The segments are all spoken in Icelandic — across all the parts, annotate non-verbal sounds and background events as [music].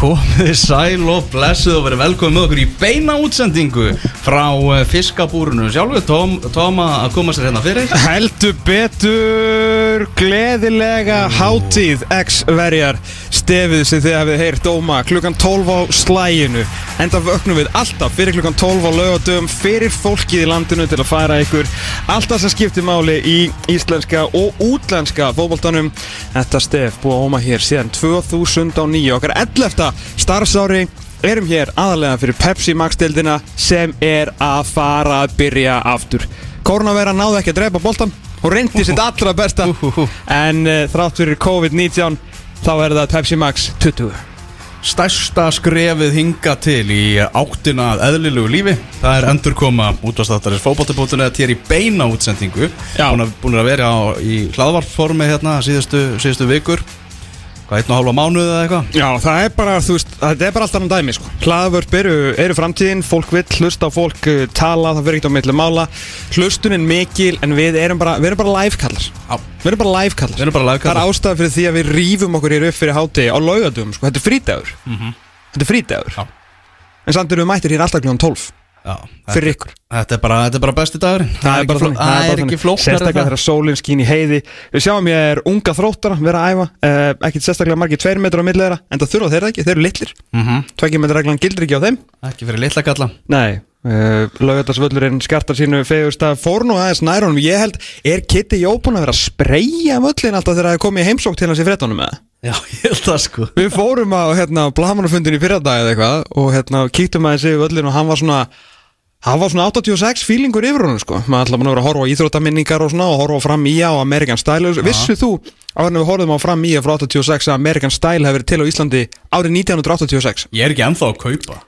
Komið sæl og blessuð og verið velkomið með okkur í beina útsendingu frá eh, fiskabúrunu sjálfu, Tóm, Tóm að koma sér hérna fyrir. Heldur betur gleðilega hátíð X-verjar stefið sem þið hafið heyrt dóma klukkan 12 á slæginu enda vöknum við alltaf fyrir klukkan 12 á laugadöfum fyrir fólkið í landinu til að færa ykkur alltaf sem skiptir máli í íslenska og útlenska fótboltanum. Þetta stef búið óma hér síðan 2009 okkar 11. starfsári erum hér aðalega fyrir Pepsi Max-dildina sem er að fara að byrja aftur. Korunavera náði ekki að drepa boltan og reyndi sitt allra besta en uh, þrátt fyrir COVID-19 þá er það Pepsi Max 20 Stærsta skrefið hinga til í áttina að eðlilegu lífi Það er endurkoma útvastattaris fótbolltabóttunni Þetta er í beina útsendingu. Já. Búin að, búin að vera á, í hlaðvarformi hérna síðustu, síðustu vikur Hvað, einn og hálfa mánuð eða eitthvað Já, það er bara, þú veist, það er bara alltaf annað dæmi, sko. Hlaðvörp eru, eru framtíðin, fólk vill hlusta á fólk, uh, tala, það fyrir ekkert á milli mála. Hlustunin mikil, en við erum bara, við erum bara live-kallar. Já. Við erum bara live-kallar. Við erum bara live-kallar. Það er ástæða fyrir því að við rýfum okkur hér upp fyrir hátegi á laugadum, sko. Þetta er frídagur. Þetta er frídagur. Já. En samt erum við mættir hér alltaf kljóðan 12 Já, fyrir ykkur. Þetta er bara, þetta er bara besti dagurinn. Það er bara fló-. Það er ekki flóknar Sérstaklega þegar sólinn skín í heiði. Við sjáum ég er unga þróttara vera að æfa uh, Ekkert sérstaklega margir tveir metrar á milli þeirra En það þurfa þeir það ekki, þeir eru litlir. Mm -hmm. Tveggja metra reglan gildir ekki á þeim. Ekki fyrir litla kalla Nei, uh, Laugardalsvöllurinn skartar sínu fegursta fór nú aðeins nær honum. Ég held, er Kitty Jó búin að vera að spreyja völlin alltaf þegar það er komið heimsók til hans í fréttunum með Já, [laughs] ég held það sko. Við fórum á hérna, blamanafundin í fyrradag eða eitthvað og hérna, kíktum aðeins yfir völlin og hann var svona hann var svona 86 feelingur yfir honum sko maður ætla búin að vera að horfa á íþróttaminningar og svona og horfa á fram í á American Style Vissu þú, áður en við horfum á fram í frá 86 að American Style hefur verið til á Íslandi árið 1986 Ég er ekki ennþá að kaupa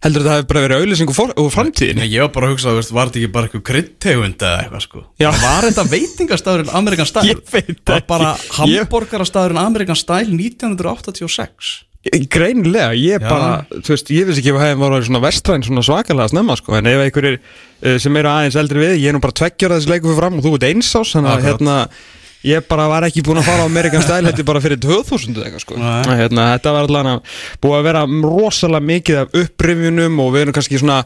Heldur þetta hefur bara verið auðlýsing úr? Nei, ég var bara að hugsa, veist, var þetta ekki bara eitthvað kryddtegund eða eitthvað sko Já. Var þetta veitingastæðurinn Amerikan Style? [laughs] Ég veit Var ekki. bara hamborgarastæðurinn Amerikan Style 1986 Greinilega, ég Já. bara, þú veist, ég vissi ekki að hefði voru svona vestræn svona svakalega snemma sko, en ef einhverjir uh, sem eru aðeins eldri við, ég er nú bara tveggjara þessi leikur fyrir fram og þú ert eins ás, þannig að hérna, ég bara var ekki búinn að fara á Amerikan er bara fyrir 2000 eða eitthvað sko, hérna, þetta var allan að búið að vera rosalega mikið af upprifjunum og við erum kannski svona,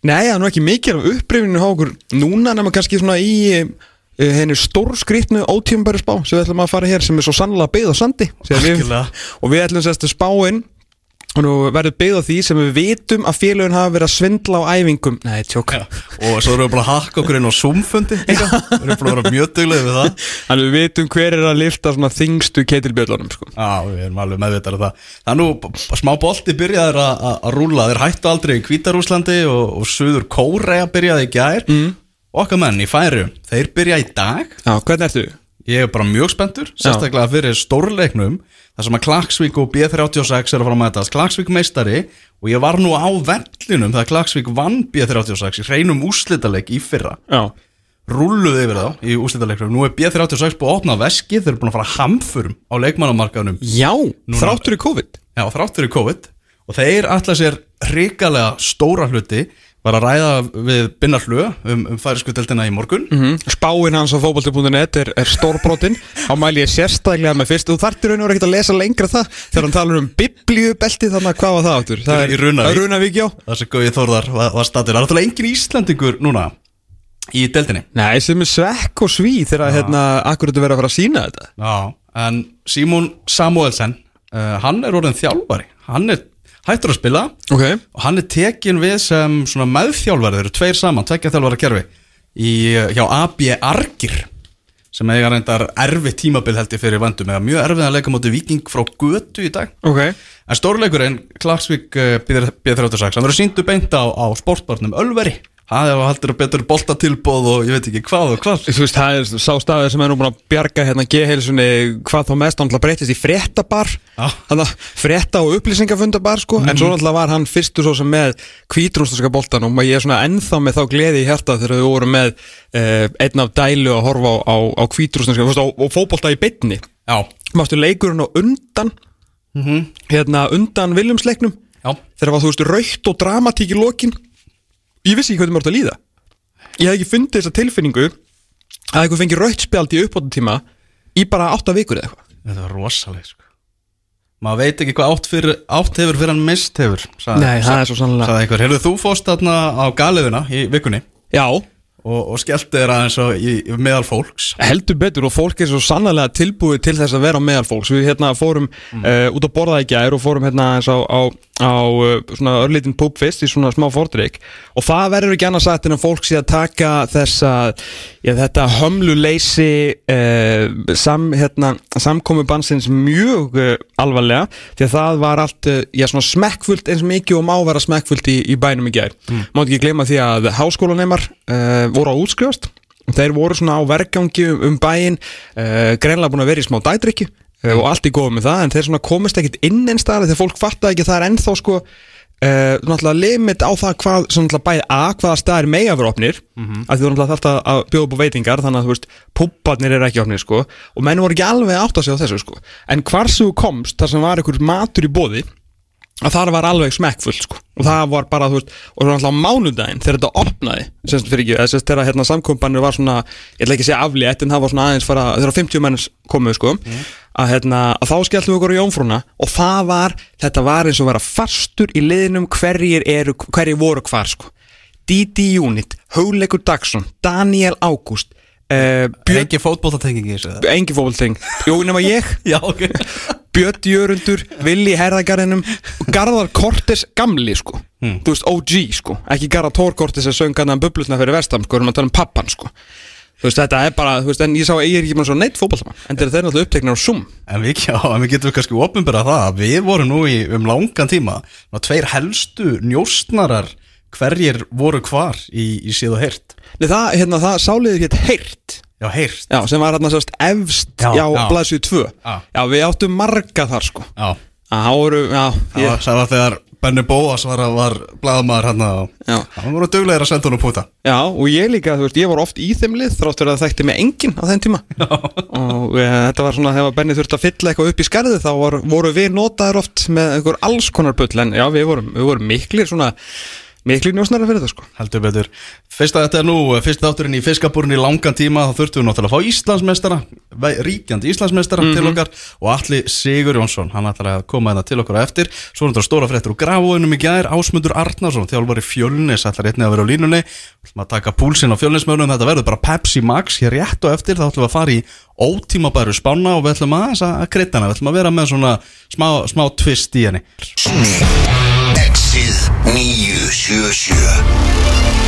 það er nú ekki mikið af upprifjunum á okkur núna, nema kannski svona í uh, henni stórskrýtnu ótíumbæri spá sem við ætlum að fara hér sem er svo sannlega byggð á sandi sem við, og við ætlum sérstu spáinn og nú verður byggð á því sem við vitum að félögin hafa verið að svindla á æfingum. Nei, tjók. Og svo erum við bara að hakka okkur inn á líka. Við erum bara að vera mjög duglega við það. Þannig við vitum hver er að lifta svona þingstu ketilbjöllunum sko. Já, við erum alveg meðvitað af það. Það er nú smá bolti byrjaður að- rúlla. Þeir hættu aldrei í Hvítarúslandi og, og Í. Okkar menn í færi Þeir byrja í dag. Já, hvernig ertu? Ég er bara mjög spenntur, sérstaklega fyrir stórleiknum þar sem að Klagsvík og B36 er að fara að mætast, Klagsvík meistari og ég var nú á vellinum þegar Klagsvík vann B36 í hreinum úslitaleik í fyrra, Já, rulluði yfir þá í úslitaleiknum, nú er B36 búið að opna veski, þeir eru búin að fara hamfurum á leikmannamarkaðunum, Já þráttur í COVID. Já þrátt fyrir COVID. Og þeir ætla sér hrikalega stóra hluti, var að ræða við Binnar Hlu um, um færiskuteltina í morgun. Mm Spáin hans á fótbolti.net er, er stórbrotin Þá mæli ég sérstaklega með fyrst. Þú þarftir raun og ekki að lesa lengra það Þegar hann talar um biblíubelti Þannig að hvað var það áttur? Það Í Runavík. Já. Þar sem Gauði Þórðar var, var statur, það er náttúrulega engin Íslandingur núna í deltinni Nei, sem er svekk og sví Þegar hérna, akkur þetta verið að fara að sína þetta. Já, en Simon Samuelsen uh, hann er orðin þjálfari. Hann er hættur að spila. Ok. Og hann er tekin við sem meðþjálfari, þeir eru tveir saman, tvekja þjálfara kerfi. Í, uh, hjá AB Argir sem eiga reyndar erfið tímabil held ég fyrir vandum eða mjög erfið að leika móti viking frá götu í dag. Ok. En stórleikurinn, Klagsvík uh, B36, hann verður síndu beint á, á sportbarnum Ölveri það er haldur betur boltatilbóð og ég veit ekki hvað og hvað. Þú veist, það er sá staður sem er nú búin að bjarga hérna G-heilsunni hvað þá mest, hann breytist í að frétta og upplýsingafundabar sko. En svo náttúrulega var hann fyrstu svo sem með kvítrúnstænska boltanum og ég er svona ennþá með þá gleði í hjarta þegar við vorum með uh, einn af dælu að horfa á, á, á kvítrúnstænska og, fótbolta í Já, Mástu leikurinn á undan? Hérna undan Viljumsleiknum þegar var þú veist raukt og dramatík í lokin ég vissi ekki hvað það mörgt að líða. Ég hef ekki fundið þessa tilfinningu að eitthvað fengi raukt spjald í uppbóta tíma í bara átta vikur eða eitthvað. Þetta var rosaleg sko. maður veit ekki hvað átt, fyrir, átt hefur fyrir hann mist hefur sagði, Nei, það er svo sannlega sagði einhver, heyrðu þú fórst þarna á galiðuna í vikunni? Já, og, og skellti þér aðeins á, í, í meðal fólks. Heldur betur og fólk er svo sannlega tilbúið til þess að vera meðal fólks. Við hérna fórum uh, út að borða í gær og fórum hérna eins á, á, á uh, svona örlítinn púpfist í svona smá fordrykk og það verður ekki annars sagt en að fólk sé að taka þessa, já þetta hömluleysi uh, sam, hérna, samkomi bansins mjög uh, alvarlega. Því að það var allt já, svona smekkfullt eins mikið og má vera smekkfullt í, í bænum í gær. Mm. Mátt ekki gleyma því að háskólaneymar uh, voru að útskrifast. Þeir voru svona á vergangi um, bæin greinlega búin að vera í smá dætrykki uh, og allt í góð með það en þeir svona komist ekkit inn einn staðar þegar fólk fattaði ekki að það er ennþá sko uh, náttúrulega limit á það hvað svona bæði A, hvaða staðar mega vera opnir mm -hmm. að þú náttúrulega þarft að, að bjóða upp á veitingar þannig að þú veist, púbarnir eru ekki opnir sko og menn voru ekki alveg átt að segja þessu sko en hvar sem þú komst, þar sem var einhver matur í bóði að það var alveg smekkfull sko. og það var bara, þú veist, og það var alltaf mánudaginn þegar þetta opnaði, semst fyrir ekki að þegar hérna samkompanir var svona ég ætla ekki að segja aflétt, en það var svona aðeins fara þegar 50 menns komuð, sko að, hérna, að þá skelltum við okkur í jónfrúna og það var, þetta var eins og vera fastur í liðnum hverjir eru hverjir voru hvar, sko. Didi Unit, Hauleikur Dagsson Daniel Ágúst uh, Björn, Engi fótbóltatengingi engi fótbolting Jú, nema ég. [laughs] Já, ok. [laughs] Björn Jörundur, Willi Herðagarðinum og Garðar Kortes gamli sko. Hmm. þú veist OG sko. Ekki Garðar Tór Kortes að sönga hann bublusna fyrir vestam sko, erum að tala um pappan sko þú veist þetta er bara, þú veist en ég sá að ég er ekki bara svo neitt fótballtamann en þeir eru náttúrulega uppteknir á Zoom. En við, já, en við getum kannski opinbera það að við vorum nú í um langan tíma ná, tveir helstu njóstnarar hverjir voru hvar í, í síðu heyrt. Nei það, hérna það sáliður hétt Heyrt. Já, heyrt. Já, sem var hérna sérst efst Já, já, já. blaðsju 2 Já. já, við áttum marga þar sko. Já, að það voru, já, ég, það var þegar Benny Bóas var, var blaðamaður hann Já. hann voru duglegir að senda hún að púta. Já, og ég líka, þú veist, ég var oft í þeim lið þrátt fyrir að það þekkti mig enginn á þeim tíma. Og e, þetta var svona þegar Benni þurfti að fylla eitthvað upp í skarðið þá var, voru við notaðir oft með einhver alls konar bull. En já, við vorum, við vorum miklir svona miklir njósnara fyrir það sko. Heldur betur. Fyrst að þetta er nú, fyrst þátturinn í fiskabúrin í langan tíma. Þá þurftum við náttúrulega að fá Íslandsmeistara ríkjandi Íslandsmeistara til okkar og Alli Sigur Jónsson, hann ætlar að koma þetta til okkur á eftir. Svo er þetta stóra fréttur úr grafóinum í gær. Ásmundur Arnarsson, þjálfari fjölnis ætlar einnig að vera á línunni, ætlum að taka púlsinn á fjölnismögnum, þetta verður bara Pepsi Max hér rétt og eftir, þá ætlum við að fara í ótímabæru spána og við ætlum að kreita hana, við ætlum að vera með svona smá, smá twist í henni Exið 977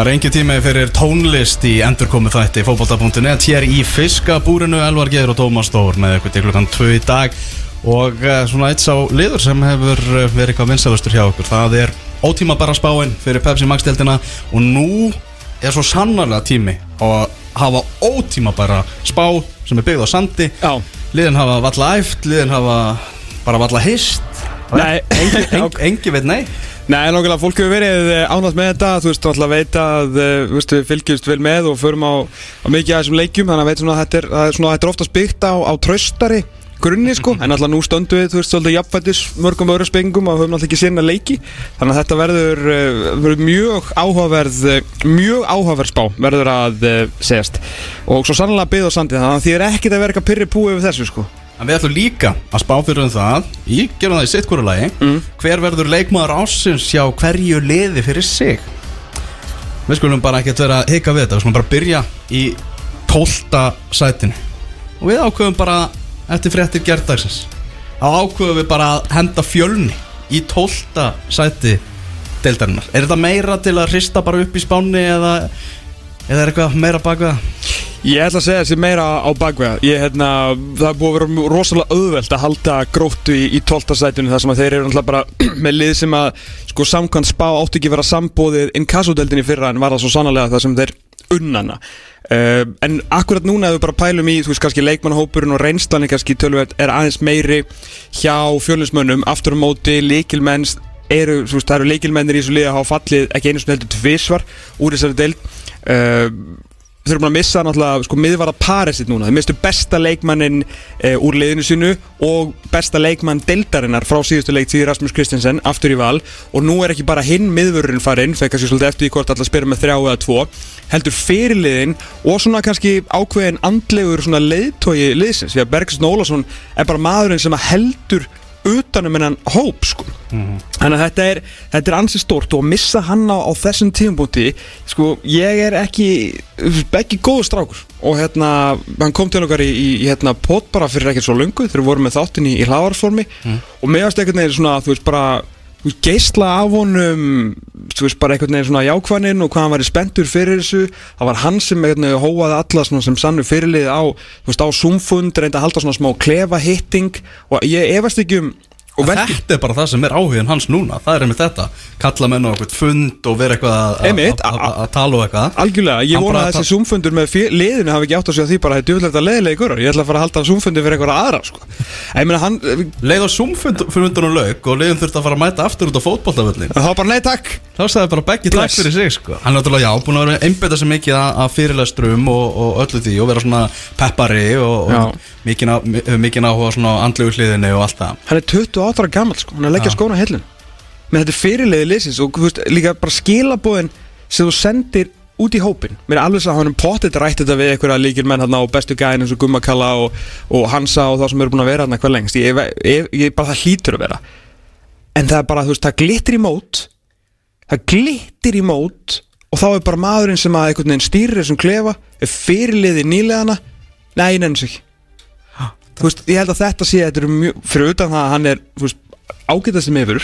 Það er engin tími fyrir tónlist í endurkomu þætti fótbolta.net hér í fiskabúrinu Elvar Geir og Tómas Stór með eitthvað til klukkan 2 í dag. Og uh, svona eitt sá liður sem hefur uh, verið eitthvað vinsalustur hjá okkur það er ótíma bara spáin fyrir Pepsi Max-deltina og nú er svo sannarlega tími að hafa ótíma bara spá sem er byggð á sandi. Já, liðin hafa valla æft, liðin hafa bara valla hist. Nei. engi, [laughs] engi, engi veit nei Nei, nákvæmlega, fólk hefur verið ánægt með þetta, þú veist, þú ætla að að eh, veist, við fylgjumst vel með og förum á, á mikið af þessum leikjum, þannig að veit svona að þetta er, er, svona, þetta er oftast byggt á, á traustari grunni, sko, en alltaf nú stöndu við, þú veist, svolítið jafnfættis mörgum öðrum spengum og höfum alltaf ekki sinna leiki, þannig að þetta verður, eh, verður mjög áhugaverð, eh, mjög áhugaverð spá, verður að eh, segjast og svo sannlega byggð á sandi, þannig að því er ekkit að vera eitthvað pyrri púi yfir þessu, sko. En við ætlum líka að spá fyrir um það í, gerum það í sitt hverju lagi hver verður leikmaður ásins hjá hverju liði fyrir sig Við skulum bara ekkert vera að hika við þetta við skulum bara byrja í tólta sætinu og við ákveðum bara eftir fréttir gerðdagsins þá ákveðum við bara að henda fjölni í tólta sæti deildarinnar. Er þetta meira til að hrista bara upp í spánni eða, eða er eitthvað meira bak við það? Ég ætla að segja þessi meira á bakvega hérna, það búið að vera rosalega auðvelt að halda gróttu í, í 12. sætinu þar sem að þeir eru náttúrulega bara [clears throat] með lið sem að sko samkvæmt spá áttu ekki vera sambóðið inkassodeldin í fyrra en var það svo sannlega það sem þeir unnana uh, en akkurat núna ef við bara pælum í þú veist kannski leikmannhópurinn og reynslan er kannski tölvöld er aðeins meiri hjá fjölinsmönnum aftur á móti leikilmenn eru, veist, eru leikilmennir í þessu liði að hafa fallið ekki einu sem heldur tvisvar úr þessari deild. Uh, Þeir eru búin að missa náttúrulega sko miðvara Parisitt núna. Þeir mistu besta leikmannin uh, úr liðinu sínu og besta leikmann deildarinnar frá síðustu leik til Rasmus Kristensen aftur í val. Og nú er ekki bara hinn miðvörurinn farinn þegar kannski svolítið eftir í hvort allar spyrir með þrjá eða tvo heldur fyrirliðin og svona kannski ákveðin andlegur svona leiðtogi liðsins. Því að Bergson Ólason er bara maðurinn sem heldur utanum hennan hóp sko. Þannig að þetta er, þetta er ansi stórt og að missa hann á, á þessum tíumbúti sko ég er ekki ekki góður strákur. Og hérna hann kom til okkar í, í, hérna pot bara fyrir ekkert svo lungu þegar við vorum með þáttin í, í hlaðarsformi og meðast einhvern veginn svona þú veist bara geisla af honum þú veist bara einhvern veginn svona jákvæðnin og hvað hann var spenntur fyrir þessu. Það var hann sem veginn hóaði alla sem sannu fyrirlið á, á Zoom-fund reynda að halda svona smá klefa hitting. Og ég efast ekki um Þetta er bara það sem er áhugin hans núna. Það er einmitt þetta. Kalla menn á eitthvað fund og vera eitthvað að- að- að að tala og eitthvað. Algjörlega, ég vona að þessi Zoom-fundur með liðinu hafi ekki átt að segja því bara að þetta er djúðlega leðilegi gurar, ég ætla að fara að halda Zoom-fundur fyrir einhverja aðra sko. Leið á Zoom-fundunum lauk og leiðum þurfti að fara að mæta aftur út á fótboltavöllin þá bara nei takk. Þá sagði bara Beggi takk fyrir sig sko. Hann er náttúrulega já, búin að vera einbeita sig mikið að, að fyrirlestrum og, og öllu því og vera svona peppari og, og mikið, áhuga svona andlegu hliðinni og allt það. Hann er 28 ára gammal sko, hann er að leggja skóna hellin menn þetta fyrirliði liðsins og þú veist, líka bara skilabóðin sem þú sendir út í hópin mér er alveg svo að hann er potið rætt þetta við einhverja líkir menn hann á bestu gæðin eins og Gummakalla og, og Hansa og þá sem eru búin að vera hann hvað lengst. Ég, ég, ég, bara það hlýtur að vera. En það er bara, þú veist, það glittir í mót það glittir í mót og þá er bara maðurinn sem að einhvern veginn stýrir þessum klefa er fyrirliði nýlegana nei, nefnir sig þú veist, ég held að þetta sé þetta er mjög, fyrir utan það að hann er veist, ágætast sem yfir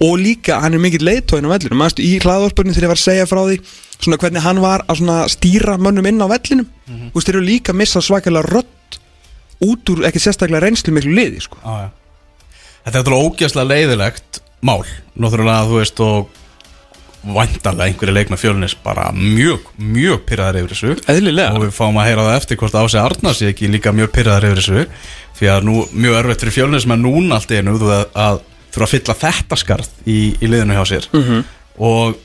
og líka hann er mikill leiðtóin á vellinu maður í hlaðvarpunni þegar ég var að segja frá því svona hvernig hann var að svona stýra mönnum inn á vellinum? Þú veist, þeir eru líka að missa svakalega rödd út úr ekki sérstaklega reynslu miklu liði sko. Já, já. Þetta er ógeðslega leiðilegt mál. Náttúrulega þú veist og væntanlega einhverju leik með fjölunis bara mjög, mjög pyrraðar yfir þessu. Eðlilega. Og við fáum að heyra það eftir hvort Ási Arnars sé ekki líka mjög pyrraðar yfir þessu. Því að nú mjög örveitt fyrir fjölunis með núna allt einu þú að, að þurfa að fylla þetta skarð í, í liðinu hjá sér. -hmm. og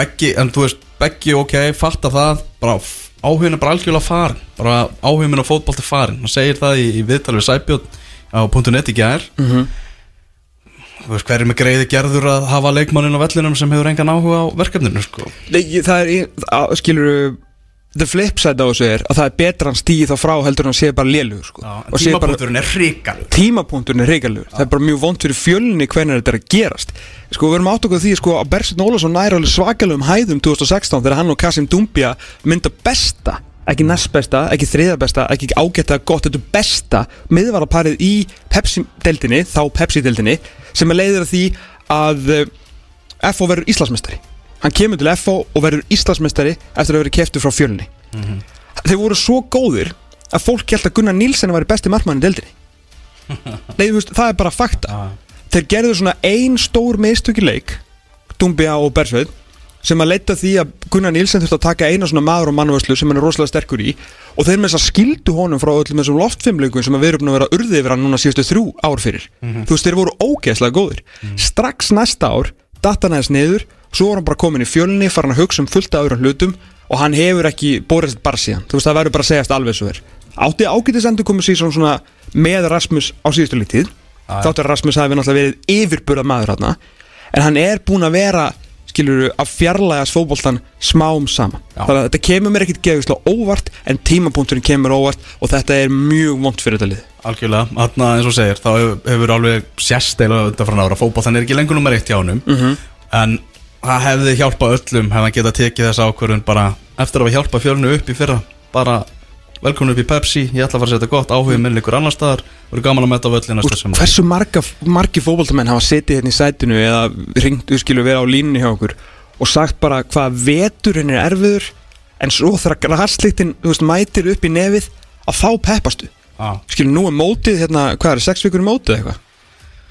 Beggi, en þú veist, Beggi ok, fatta það bara áhugin er bara algjörlega farin bara áhugin minn á fótbolti farin hann segir það í, í viðtal við Sæbjörn á .net í gær. Þú veist, hver er með greiði gerður að hafa leikmannin á vellinum sem hefur engan áhuga á verkefninu sko. Nei, það er, skilur the flip side á þessu er að það er betra hann stíði þá frá heldur en hann sé bara lélugur sko. tímapunkturinn er hrikalur tímapunkturinn er reikalur það er bara mjög vond fyrir fjölunni hvernig þetta er að gerast sko við erum átt okkur því sko að Bersit Ólason næri alveg svakalugum hæðum 2016 þegar hann og Kasim Dumbia mynda besta ekki næst besta, ekki þriða besta ekki ágætta gott, þetta er besta miðvaraparið í Pepsi-deldinni þá Pepsi-deldinni sem er leiðir að því að eh, FO verður Íslandsmeistari. Hann kemur til FO og verður Íslandsmeistari eftir að vera keftur frá fjölunni þeir voru svo góðir að fólk held að Gunnar Nílsen var besti markmann í deildinni. [laughs] Nei, veist, það er bara fakta. Þeir gerðu svona ein stór meðstöki leik Dumbia og Bersveið sem að leita því að Gunnar Nílsen þurfti að taka eina svona maður og mannvöslu sem hann er rosalega sterkur í. Og þeir með þess að skildu honum frá öllum þessum loftfimleikum sem að við erum búin að vera urðið yfir hann núna síðustu þrjú ár fyrir. Þú veist, þeir voru ógeðslega góðir. Strax næsta ár, datta hann aðeins niður svo var hann bara komin í fjölni, farin að hugsa um fullt af öðrum hlutum og hann hefur ekki borist bara síðan, þú veist, það verður bara að segjast alveg svo er. Átti ágætis endur hérna en hann er búin að vera skilur að fjarlægast fótboltan smám saman. Já. þannig að þetta kemur mér ekkit geðvislega óvart en tímapunkturinn kemur óvart og þetta er mjög vond fyrir þetta lið. Algjörlega, þarna eins og þú segir þá hefur, alveg sérsteila undan frá ára. Fótboll þannig er ekki lengur nummer eitt hjá honum. Mhm. en það hefði hjálpað öllum hefði hann getað tekið þessa ákvörðun bara eftir að hafa hjálpað fjölnu upp í fyrra. Bara velkomin upp í Pepsi ég ætla að fara að setja gott áhugin minn ykkur annar staðar. Voru gaman að metta á völlin næsta sem hversu marga, margi fótboltamenn hafa setið hérna í sætinu eða ringt, skilur vera á línunni hjá okkur og sagt bara hvað veturinn er erfiður en svo þegar græslíktin mætir upp í nefið að þá peppastu. Já, skilur nú er mótið hérna, hvað er, sex vikur í mótið eitthvað?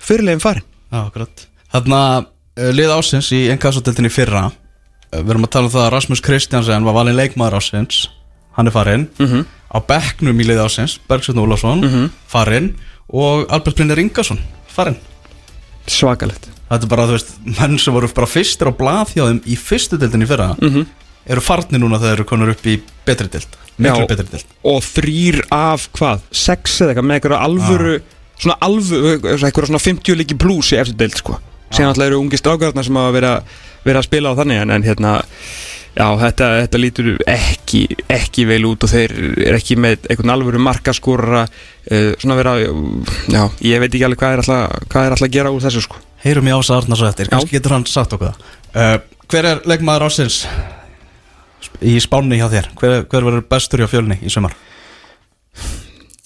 Fyrirlegin farin. Já, akkurat. Þarna uh, lið ásins í ennkassoteltinni fyrra uh, við erum að tala um það að Rasmus Kristjansen var valinn leikmaður ásins hann er farinn. Mhm. Á bekknum í lið ásins Bergsveitn Ólafsson farinn og Albert Brynir Ingarsson farinn. Svakalegt. Þetta er bara, þú veist, menn sem voru bara fyrstir á blað hjá þeim í fyrstu deildinni í fyrra eru farnir núna þegar þeir eru konur upp í betri dild miklu Já. betri dild og þrýr af hvað, sex eða eitthvað með eitthvað alvöru svona alvöru, eitthvað svona 50 líki plus í eftir deild sko. Síðan alltaf eru ungi strákarna sem að vera að spila á þannig en, en hérna já, þetta, þetta lítur ekki ekki vel út og þeir eru ekki með eitthvað alvöru markaskóra uh, svona vera, já, ég veit ekki alveg hvað er alltaf, hvað er alltaf að gera úr þessu sko. Heyrum í Ása Arnars og eftir, kannski getur hann sagt okkur það. Uh, hver er leikmaður ásins í spánni hjá þér? Hver, hver verður bestur hjá fjölni í sumar?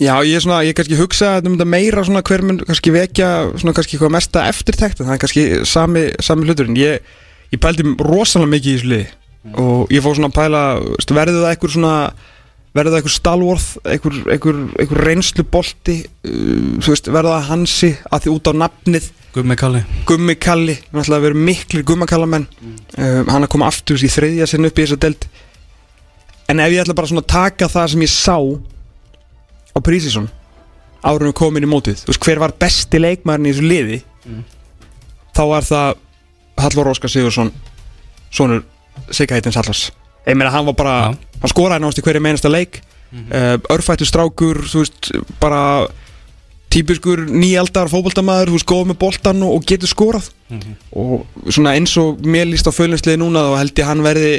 Já, ég er svona, ég kannski hugsa um þetta meira svona hver mun kannski vekja svona kannski hvað mesta eftirtekt en það er kannski sami, sami hluturinn. Ég, ég pældi rosalega mikið í liði og ég fór svona að pæla verður það eitthvað svona verður það eitthvað stalvorð, eitthvað, reynslu bolti uh, þú veist, verður það hansi að því út á nafnið? Gummi Kalli. Gummi Kalli, náttúrulega verið miklir gummakallamenn um, hann að koma aftur í þriðja sinn upp í þessa delt en ef ég ætla bara svona að taka það sem ég sá á Prísísson árunum við komin í mótið þú veist hver var besti leikmaðurinn í þessu liði? Þá var það Hallvar Óskar Sigursson sonur Sigahætins Hallars ég meina hann var bara, Já. hann skoraði náttúrulega í hverju meinasta leik. Mm örfættu strákur þú veist, bara típiskur nýjaldar fótboltamaður þú veist, góð með boltan og, og getur skorað. Og svona eins og mér líst á fölinsliði núna þá held ég hann verði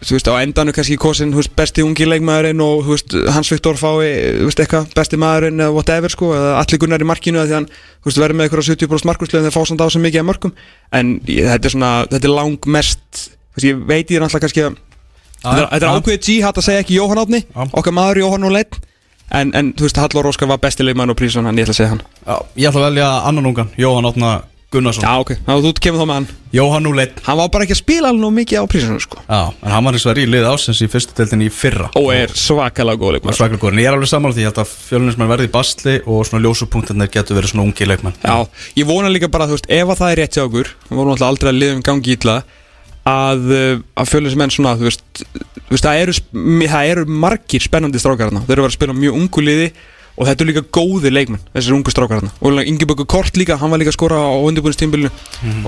þú veist, á endanu kannski kosin veist, besti ungi leikmaðurinn og veist, Hans Viktor fái, þú veist, eitthvað besti maðurinn eða whatever, sko, eða allir gunnar í markinu af því hann, þú veist, verður með eitthvað 70% markuslega þegar fá samt á sem mikið af mörgum en þetta er svona, þetta er langmest þú veist, ég veit ég er alltaf kannski að þetta er- er ákveðið G-hat að segja ekki Jóhann Átni okkar maður Jóhann og Leitt en, en þú veist, Hallur Óskar var besti leikmaður og prísun hann, ég ætla að segja hann. Já, ég ætla að velja annan ungan, Jóhann Átna Gunnarsson. Já, ok, þá þú kemur þá með hann. Jóhann Úleitt Hann var bara ekki að spila alveg nóg mikið á prísinu, sko. Já, en hann var eins og verið í lið ásins í fyrstu deildinni í fyrra. Og er svakalega góð Og leikmaður svaklega góður, en ég er alveg sammála því ég held að fjölunismenn verði í basli og svona ljósupunktarnir getur verið svona ungi leikmenn. Já, ég vona líka bara, þú veist, ef að það er rétt hjá okkur Við vorum alltaf aldrei að liðum gangi ítla Að, uh, að fjölusmenn svona, þú veist, þú veist það, eru, það eru margir spennandi strákar hérna Þeir eru vera að spila mjög ungu liði Og þetta eru líka góði leikmenn, þessir ungu strákar hérna Og Ingebjörgur Kort líka, hann var líka að skora á undirbúinistímbilinu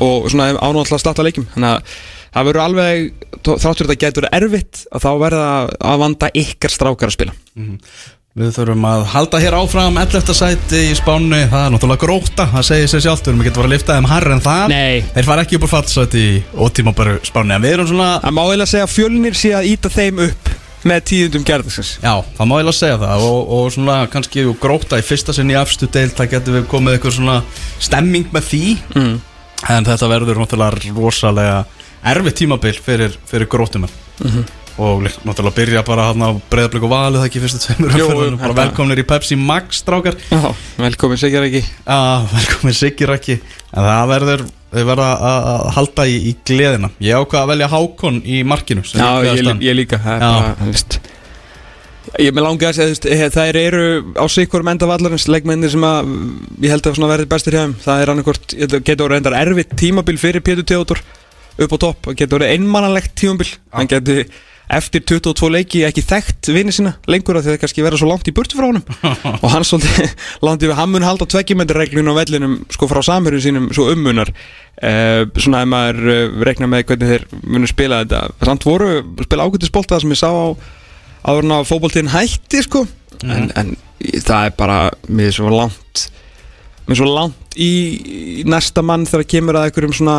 Og svona ánúðan að slatta leikim Þannig að það verður alveg, þráttur þetta getur erfitt Að þá verða að vanda ykkar strákar að spila Við þurfum að halda hér áfram 11. sæti í spánu, það er náttúrulega gróta það segir sér sjálft, við erum ekki að fara að lifta þeim harri en það Nei. Þeir fara ekki upp á fallsæti í ótímabæru spánu en við erum svona, Það má eiginlega segja að fjölnir sé að íta þeim upp með tíðundum gerðarsins já, það má eiginlega segja það og, og svona kannski gróta í fyrsta sinn í afstu deild, það getur við komið eitthvað svona stemming með því mm. en þetta verður náttúrulega rosalega erfitt tímabil fyrir, fyrir grótumenn Mhm. Og náttúrulega byrja bara hann á breyðablík og valið það ekki fyrstu tveimur þetta- velkomnir í Pepsi Max strákar. Já, velkomin segjar ekki Já, velkomin Siggi Raki En það verður, verða að halda í, í gleðina. Ég ákvað að velja Hákon í markinu Já, ég, hann. ég líka það er Já. veist. Ég með langa að segja, þú veist, eh, eru á sikkur enda vallarins leikmennir sem að ég held að verði bestir hjá þeim. Það er annarkvort, þetta getur orðið endar erfitt tímabil fyrir Pétur Teodor upp á topp, það getur orðið einmannalegt tímabil. Hann getur eftir 22 leiki ekki þekkt vini sína lengur að það kannski verða svo langt í burtu frá honum. [laughs] Og hann svolítið [laughs] langt yfir, hann mun halda tveggjumendur á vellinum sko frá samherjum sínum svo ummunar. Uh, svona ef maður uh, rekna með hvernig þeir munu spila þetta. Samt voru spila ágættisbolta sem ég sá á áður en að fótboltinn hætti sko. En, en í- það er bara mér svo langt mér svo langt í, í næsta mann þegar kemur að einhverjum svona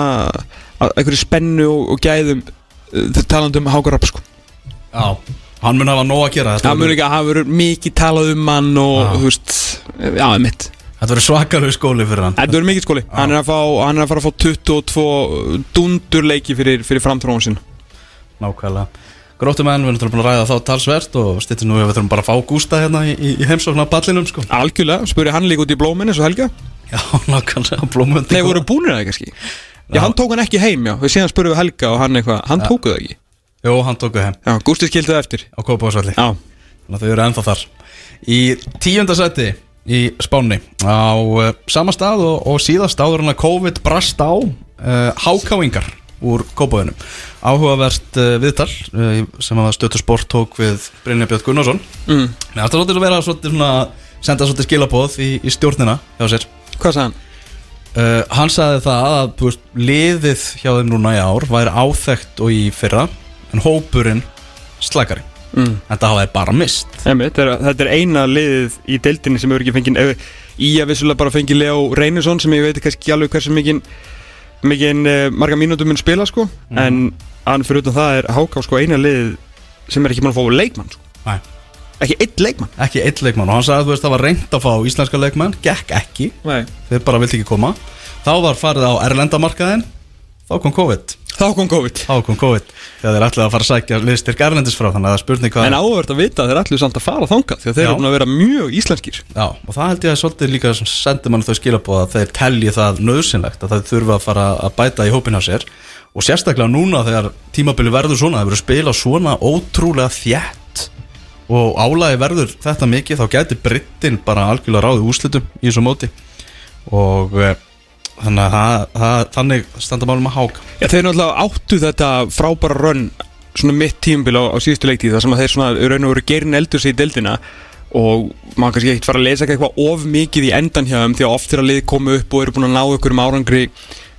að einhverju spennu og, og gæðum uh, talandi um Hákar Rapp sko Já, hann mun hafa nóg að gera Þetta það mun verður- ekki að hafa verið mikið talað um hann og Já. þú veist, já, mitt Þetta verður svakalegu skóli fyrir hann. Þetta verður mikið skóli, hann er, að fá, hann er að fara að fá 22 dundur leiki fyrir, fyrir framtróðun sin Nákvæmlega. Gróttumenn, við erum náttúrulega búin að ræða þá talsvert og stýttir nú við þurfum bara að fá Gústa hérna í, í, í heimsókn á ballinum sko. Algjörlega, spurði hann líka út í blóminni svo helga? Já, [laughs] nákvæmlega, blómundi Nei, voru búinir það kannski? Já, hann tók hann ekki heim, já, við síðan spurðum við Helga og hann eitthvað, hann tóku það ekki Jó, hann tóku heim Já, Gústi skildi það eftir. Á Kópavásvalli Já, Þannig að þau eru ennþá þar. Í tíunda seti í Spáni á uh, sama stað og, og síðast áður en að COVID brast á uh, hákáingar úr Kópavíðunum áhugavert uh, viðtal sem að stötu sport tók við Brynja Björn Gunnarsson. Mm. Mér ætti að vera svolítið svona senda svolítið skilabóð í, í stjórnina hjá sér. Hvað sagði hann? Hann sagði það að veist, liðið hjá þeim núna í ár væri áþekkt og í fyrra en hópurinn slakari. Mm. en það hafa þeir bara mist. Emi, þetta, er, þetta er eina liðið í deildinni sem hefur ekki fengið ef, í að vissulega bara fengið Leo Reynisson sem ég veit ekki alveg hversu mikið mikið uh, marga mínútum mun spila sko. Mhm. en hann fyrir utan það er Háká sko eina liðið sem er ekki mann að fá leikmann sko. Ekki einn leikmann. Ekki eitt leikmann. Og hann sagði að þú veist það var reynd að fá íslenska leikmann, gekk ekki. Nei. þeir bara vildi ekki koma. Þá var farið á erlendamarkaðin þá kom COVID þá kom COVID. Þá kom COVID. Þegar þeir ætlaði að fara að sækja liðstyrk erlendis frá þannig að það er spurning hvað en áhverð að vita að þeir ætlu samt að fara þangað því að þeir eru búin að vera mjög íslenskir. Já, og það held ég að svolítið líka sendir mann þau skilabóð að þeir telji það nöðsynlegt að það þurfa að fara að bæta í hópin á sér. Og sérstaklega núna þegar tímabili verður svona, það verður spila svona ótrúlega þjætt og álægi verður þetta mikið þá þannig að það, það, þannig standa málum að háka Já, þeir náttúrulega áttu þetta frábæra rönn svona mitt tímabil á, á síðustu leiktíð þar sem að þeir svona raun og veru gerin eldur sig í deildina og maður kannski ekkert fara að lesa eitthvað of mikið í endan hjá þeim því að oft að lið komu upp og eru búin að ná ykkur um árangri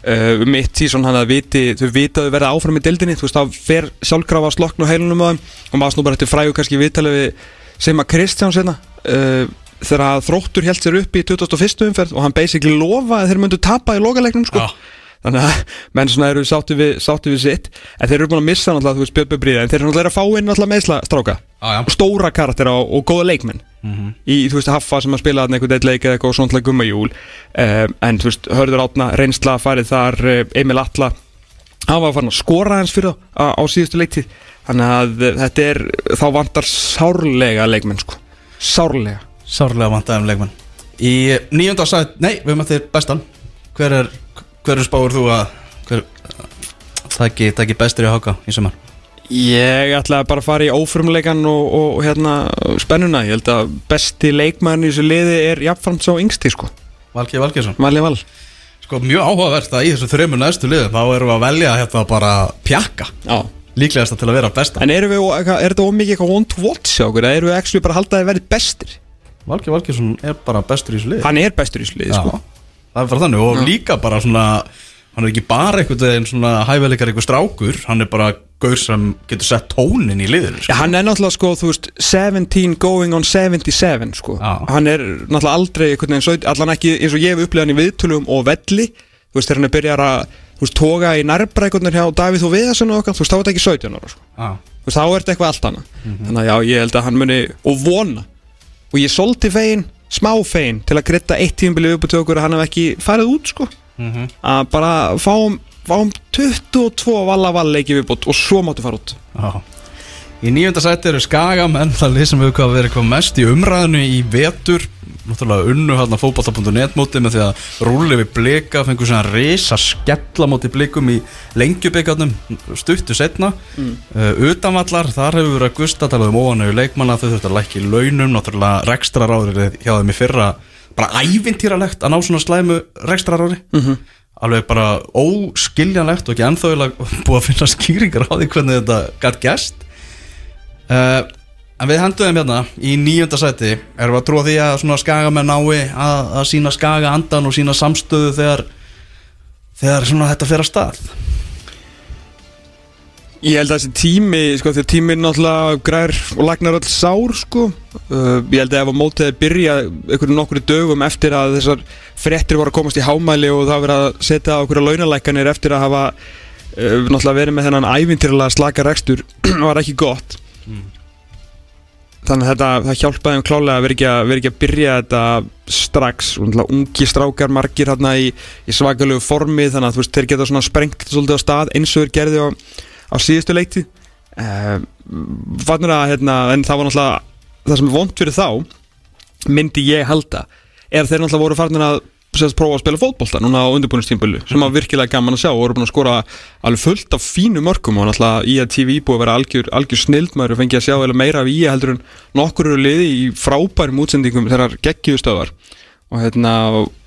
uh, mitt síðan hann að viti, þau vita að þau verða áfram í deildinni þú veist þá fer sjálfkrafa að slokna á heilunum og maður snú bara eftir frægu kannski viðtalið við Seima Kristjáns hérna uh, þegar að þróttur held sér upp í 2001. umferð og hann basically lofa að þeir myndu tapa í lokaleiknum sko. Já. þannig að menn svona eru sáttu við, sáttu við sitt. En þeir eru búin að missa náttúrulega þú veist Björn Bríða en þeir eru náttúrulega að fá inn náttúrulega meðsla stráka. Já, já. og stóra karaktera og, og góða leikmenn. Í þú veist Haffa sem að spila einhvern veit leik eða eitthvað og svona gummajúl um, en þú veist Hörður Átna, reynsla farið þar uh, Emil Atla. Hann var farin að skora hans fyrir á, á síðustu leiktið þannig að þetta er þá vantar sárlega leikmenn sko. Sárlega Sárlega vantaðum leikmann Í nýjönda sæt, nei, við eftir bestan. Hver er, hver er spáur þú að hver, það ekki, það ekki bestur í sumar? Ég ætla bara að fara í ófrumleikan og, og hérna spennuna. Ég held að besti leikmann í þessu liði er jafnframt sá yngsti sko. Valgeir Valgeirsson. Valli Val. Sko mjög áhugavert að í þessu þreymur næstu liðum þá erum við að velja hérna bara pjakka Já. Líklegast til að vera besta En erum við, er þetta ómikið eitthvað one to watch hjá okkur? Erum við actually bara að halda að þið verið bestir Valgeir Valgeirsson er bara bestur í liði. Hann er bestur í liði sko. Það er bara þannig. Og líka bara svona hann er ekki bara einhvern veginn svona hæfileikar einhver strákur, hann er bara gaur sem getur sett tónin í liðinu Já, sko. hann er náttúrulega sko, þú veist 17 going on 77 sko. Já. Hann er náttúrulega aldrei einhvern veginn, allan ekki eins og ég hef upplegað hann í viðtölum og velli. Þú veist, þegar hann er byrjar að, þú veist, toga í nærbreikunar hjá Davíð og Viðarsson og okkar Þú veist, þá er þetta ekki 17 ára sko. Já. Þú veist, þá er þetta eitthvað allt annað. Þannig að já, ég held að hann muni, og vona Og ég solti fegin, smá fegin Til að greitta eitt tímabili upp til okkur að hann hef ekki farið út sko. Að bara fáum, fáum 22 valla vall leiki viðbútt Og svo máttu fara út. Já. Í nýjönda sæti eru Skagamenn það sem hefur hvað verið hvað mest í umræðinu í vetur. Náttúrulega unnu hérna fótballta.net móti með því að rúli við blika fengur svona risa skella móti blikum í lengjubíkarnum stuttu setna mm. uh, utanvallar, þar hefur verið að gusta talað um óanögu leikmanna, þau þurftu að lækki launum. Náttúrulega rekstra ráðir hjá þeim í fyrra bara ævintýralegt að ná svona slæmu rekstra ráði -hmm. alveg bara óskiljanlegt og ekki ennþáðilega búið að finna skýringar á því hvernig þetta gætt gæst uh, en við henduðum hérna í nýjönda sæti erum við að trúa því að svona skagamenn nái að, að sína skaga andan og sína samstöðu þegar þegar svona þetta fer að stað Ég held að þessi tími, sko, að tíminn náttúrulega græður og lagnar öll sár, sko. Uh, ég held að ef að mótið byrja einhverju nokkru dögum eftir að þessar frettir voru að komast í hámæli og það verið að setja á okkur launalækanir eftir að hafa uh, náttúrulega verið með þennan ævintýrlega slaka rekstur [clears throat] var ekki gott. Þannig að þetta, það hjálpaði um klálega að vera ekki að, vera ekki að byrja þetta strax. Ungi strákar margir hérna í, í svakalegu formi þannig að veist, þeir geta svona sprengt svolítið á stað eins og þeir gerði á á síðustu leikti uh, fannur að hérna, en það var náttúrulega það sem er vond fyrir þá myndi ég halda er þeir náttúrulega voru farnir að sérst, prófa að spila fótbolta núna á undirbúinistímbölu sem var virkilega gaman að sjá og voru búin að skora alveg fullt af fínu mörgum og náttúrulega í að TV búið að vera algjör, algjör snild maður og fengið að sjá meira af í heldur en nokkur eru liði í frábærum útsendingum þegar geggiðu stöðar og hérna,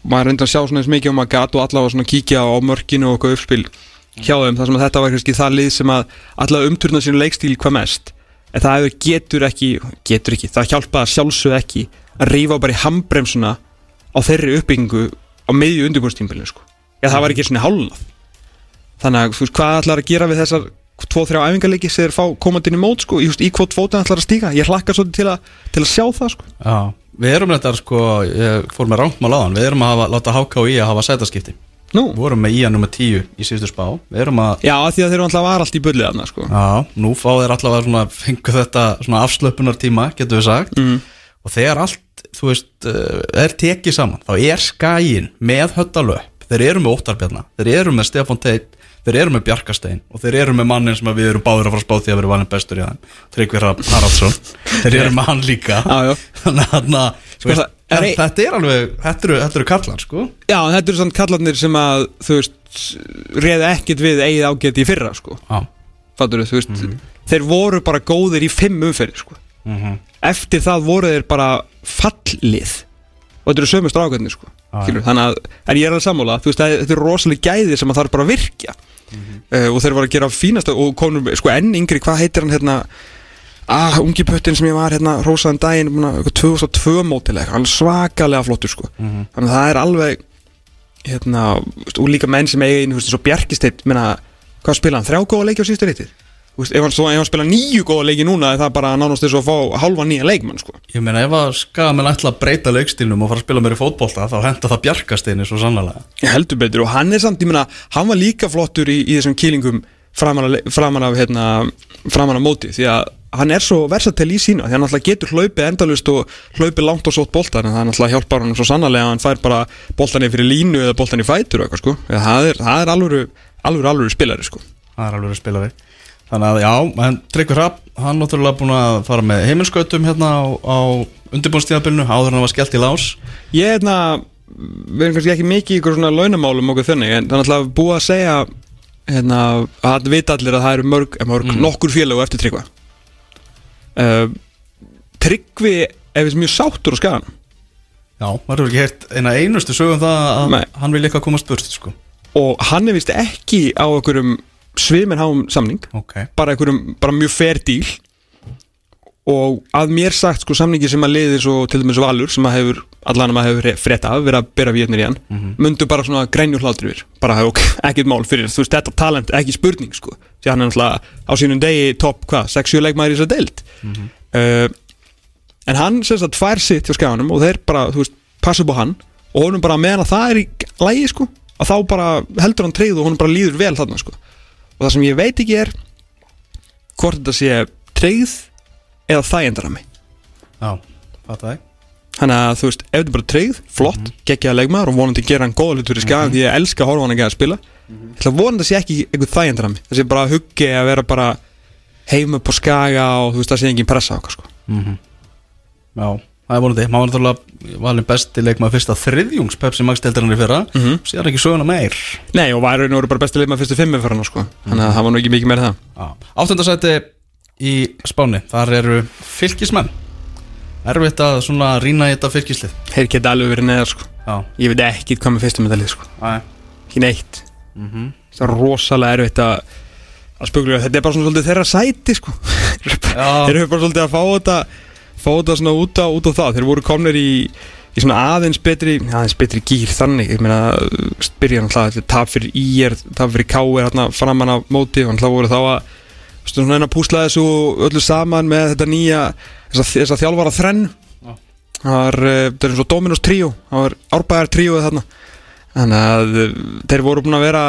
maður reyndi að sjá svona eins mikið um að gat og allavega kíkja á mörginu og eitthvað uppspil hjá þeim þar sem að þetta var kannski það lið sem að allavega umturna sínu leikstíl hvað mest. En það getur ekki getur ekki, það hjálpaði sjálfsög ekki að rífa bara í handbremsuna á þeirri uppbyggingu á miðju undirbúrstímbilinu sko. eða það var ekki svona hálfað þannig að þú veist hvað ætlar að gera við þessar 2-3 æfingarleiki sem þeir fá komandi inn í mót sko, í, í hvort fótinn ætlar að stíga? Ég hlakka svolítið til, að- til að sjá það sko. Já, við erum þetta sko, ég fór með rántmál á hann Við erum að hafa, láta HKI að hafa sætaskipti. Nú, Við vorum með IA nummer 10 í síðustu spá. Við erum að, já, því að þeir eru alltaf var allt í bullið þarna sko. já, nú fá þeir allavega svona Fengu þetta svona afslöpunar tíma, getum við sagt. Mm. Og þegar allt, þú veist, uh, er tekið saman Þá er skæin með höttalöp Þeir eru með Óttarbjarna, þeir eru með Stefán Teit Þeir eru með Bjarkastein og þeir eru með mannin sem við erum báður að fara að spá því að vera valin bestur í hann Tryggvi Hrafn Haraldsson. [laughs] Þeir eru með hann líka. Þannig að þú veist, er ein- þetta er alveg, þetta eru, þetta eru kallar sko. Já, þetta eru svona kallarnir sem að þú veist, reða ekkert við eigið ágæti í fyrra sko. Já, Fattur þú veist, þeir voru bara góðir í fimm umferði sko. mhm. Eftir það voru þeir bara fallið. Og þetta eru sömu strákarnir sko. Já, Skilur, þannig að, en ég er að sammála. Þú veist, þetta eru rosalega gæði sem að það er bara að virkja. Uh, og þeir voru að gera fínasta og konum, sko enn yngri, hvað heitir hann hérna? Ah, ungi pöttin sem ég var hérna rosaðan daginn, eitthvað 2002 mótileg, hann svakalega flottur sko. Mhm. þannig að það er alveg hérna, og líka menn sem eiga inn, þú veist, svo Bjarkisteitt, menna hvað spila hann, þrjá góða leiki á síðustu reytið Þú veist, ef hann, svo, ef hann spila nýju góða leiki núna er það bara nánast þess að fá halva nýja leikmann sko. Ég meina ef að skamenn ætla að breyta leikstílnum og fara að spila meira í fótbolta þá henda það Bjarkasteini svo sannlega Ég heldur betur og hann er samt, ég meina, hann var líka flottur í, í þessum kýlingum framan af, framan af, hérna, framan af móti því að hann er svo versatil í sína því hann alltaf getur hlaupið endalust og hlaupið langt og sótt boltan en það er alltaf hjálpar hann svo sannarlega að hann fær bara boltan í fyrir línu eða boltan í fætur eitthvað sko. Það er, það er alvöru, alvöru, alvöru spilari sko. Það er alveg að spila við Þannig að já, en Tryggvi Hrapp hann náttúrulega búin að fara með heimilskautum hérna á, á undirbúnstíðabilinu áður hann var skellt í lás Ég er hérna, við erum kannski ekki mikið í ykkur svona launamálum okkur þenni en það er alltaf búið að segja hérna, að það vita allir að það eru mörg, eh, mörg nokkur félög eftir Tryggva uh, Tryggvi er við mjög sáttur á skagan Já, maður hefur ekki heyrt eina einustu sögum það að Nei. hann vil eitthvað komast burt sko. og hann er vist ekki á einhverjum sviminháum samning Ok, bara bara mjög fair deal. Og að mér sagt sko samningi sem að liði svo til dæmis Valur sem að hefur, allan að maður hefur frétt af verið að bera vétnir í hann myndu bara svona grænjur hlátur yfir bara ok, [laughs] ekkert mál fyrir, þú veist, þetta talent ekki spurning sko, því hann er náttúrulega á sínum degi topp, hvað, 6-7 leikmaður í þess að deild uh, en hann sem sagt fær sitt hjá skaganum og þeir bara, þú veist, passa upp á hann og honum bara meðan að það er í lægi sko að þá bara heldur hann treyð og honum bara líður vel þarna sko og það sem ég veit ekki er hvort þetta sé treyð eða þægendarami já, fatt það. Þannig að þú veist, ef þetta bara treyð, flott mm -hmm. geggjaða leikmaður og vonandi gera hann góða hlutur í skagan því ég elska að horfa hann ekki að spila. Ég ætla að vonandi að sé ekki einhver þægendarami það sé bara huggi að vera bara heim upp á skaga og þú veist, það sé engin pressa okkar sko. Já, það er vonandi, maður var náttúrulega valin besti leikmaður fyrsta þriðjungs Pepsi Max deildarinnar í fyrra. Mhm. síðan ekki söguna meir? Nei, og væri nú bara bestu leikmaður fyrstu fimmi fyrir hann sko. Þannig að það var nú ekki mikið meira það. Áttundasæti í Spáni, þar eru fylkismenn. Erfitt að svona rýna í þetta fylkislið. Þeir geta alveg verið neðar sko. Já, Ég veit ekki hvað með fyrstum meðalið sko. Æ. Ekki neitt. Það er rosalega erfitt að að spugla Þetta er bara svona svolítið þeirra sæti sko [laughs] Að fá þetta svona út á, út á það. Þeir voru komnir í, í svona aðeins betri aðeins betri gýr þannig. Ég meina, byrja náttúrulega þetta er tap fyrir IR, tap fyrir KR hérna framan af móti og náttúrulega voru þá að svona einn að púsla þessu öllu saman með þetta nýja þessa, þessa þjálfara þrenn. Já. það var, eh, þetta er eins og Dominos tríó það var árbæðar tríóið þarna. Þannig að eh, þeir voru búin að vera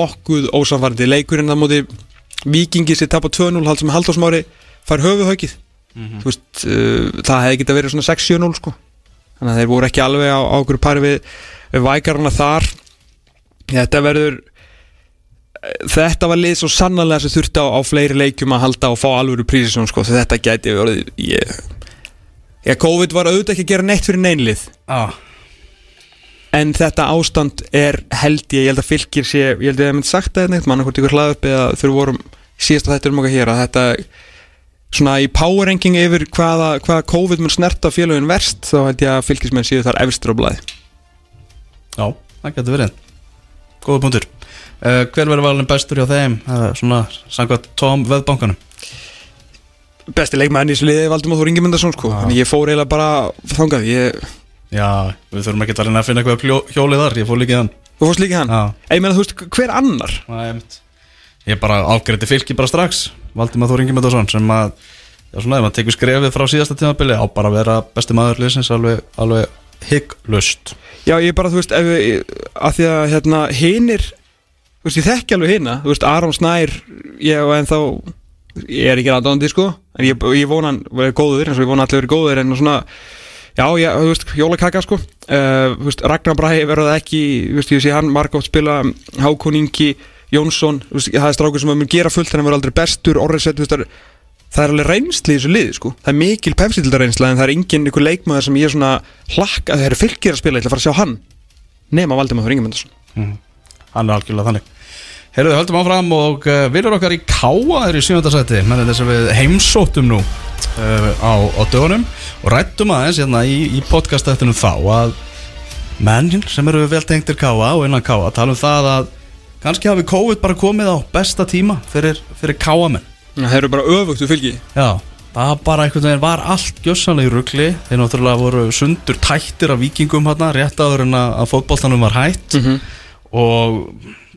nokkuð ósamfærandi leikurinn það móti vikingi sér tapa 2-0 hald sem Halldórsmári fær höfuhöggið Mhm. þú veist, uh, það hefði getað verið svona 6-7-0 sko. Þannig að þeir voru ekki alveg á, á okkur pari við, við vækarna þar. Þetta verður þetta var lið svo sannarlega sem þurfti á, á fleiri leikjum að halda og fá alvöru prísisjón sko, þetta gæti verið ég, ég, COVID var auðvitað ekki að gera neitt fyrir neinlið Já, en þetta ástand er held ég, ég held að fylgir sé ég held að ég hef mynd sagt það neitt, mann hvort ykkur hlaði upp eða þau vorum síðast að þetta um okkar hér að þetta svona í power ranking yfir hvaða, hvaða COVID mun snerta félögin verst þá held ég að fylgismenn séu þar efstur á blæði já, það getur verið. Góða punktur. Uh, Hver verður valin bestur hjá þeim? Er svona samkvæmt Tom veðbankanum besti leikmæðin í þessu liði Valdimar Þór Ingemyndarsson sko, Já. þannig ég fór eiginlega bara þangað, ég, Já, við þurfum ekki að að finna eitthvað hjólið þar. Ég fór líka í hann. Þú fórst líka hann? Já, ég meina þú veist, hver annar? Mitt Ég bara ágreiti fylki bara strax Valdimar Þór Ingemyndarsson sem að Já svona, ef maður tekur skrefið frá síðasta tímabili á bara að vera besti maður liðsins alveg, alveg hygglust. Já, ég bara, þú veist, ef að því að hérna, hinir, þú veist, ég þekki alveg hina, þú veist, Aron Snær, ég og ennþá, ég er ekki aðdáðandi, sko, en ég, ég vona hann verið góður, eins og ég vona allir verið góður, en svona, já, já, þú veist, jólakaka, sko, uh, veist, Ragnar Bræði verður það ekki, þú veist, ég sé hann margótt spila, Hákon Ingi, Jónsson, það er strákur sem að mun gera fullt, en hann verður aldrei bestur, veist, það er, alveg reynsli í þessu liði sko. Það er mikil pefsildar reynsla en það er engin ykkur leikmaður sem ég er svona hlakka að það eru fylgir að spila, ég ætla að fara að sjá hann nema Valdimar Ingemundarsson Hann er algjörlega þannig. Heyrðu, höldum áfram og uh, viljur okkar í Káa er í sjöndasæti með þess að við heimsóttum nú uh, á, á dögunum og rættum aðeins hérna í, í podcastættunum þá að menn sem eru vel tengtir Káa og innan Káa tala um það að kannski hafi COVID bara komið á besta tíma fyrir, fyrir Káamenn Það eru bara öfugt við fylgi. Já, það bara einhvern veginn var allt gjössanlega í ruggli Þeir náttúrulega voru sundur tættir af vikingum hérna Rétt áður en að fótboltanum var hætt. Og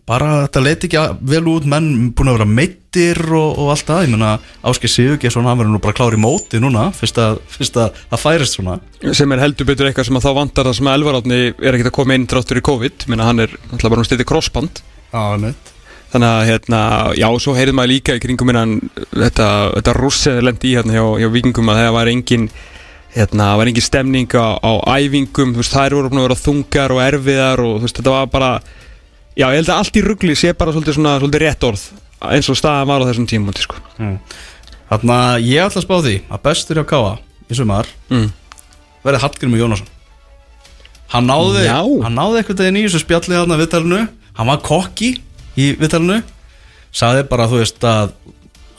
bara þetta leiti ekki vel út Menn búin að vera meittir og, og allt það. Ég meina Áskei Sigurgesson Hann verður nú bara klár í móti núna Fyrst að, fyrst að það færist svona. Sem er heldur betur eitthvað sem að þá vantar það sem að Elvarátni er ekkert að koma inn dráttur í COVID. Minna hann er alltaf bara um stýtti crossband Já, neitt þannig að hérna, já, svo heyrði maður líka í kringum innan þetta, þetta rússið lendi í hérna hjá, hjá vikingum að það var engin hérna, var engin stemning á, á æfingum, þú veist, þær voru að vera þungar og erfiðar og þú veist, þetta var bara já, ég held að allt í ruggli sé bara svolítið svona, svolítið rétt orð eins og staðan var á þessum tímum sko. Þannig að ég ætla að spá því Að bestur hjá Káa í sumar mm. verði Hallgrimur Jónasson hann náði, Já. hann náði eitthvað í þessu spjalli þarna viðtalinu hann var kokki í viðtalinu. Sagði bara þú veist að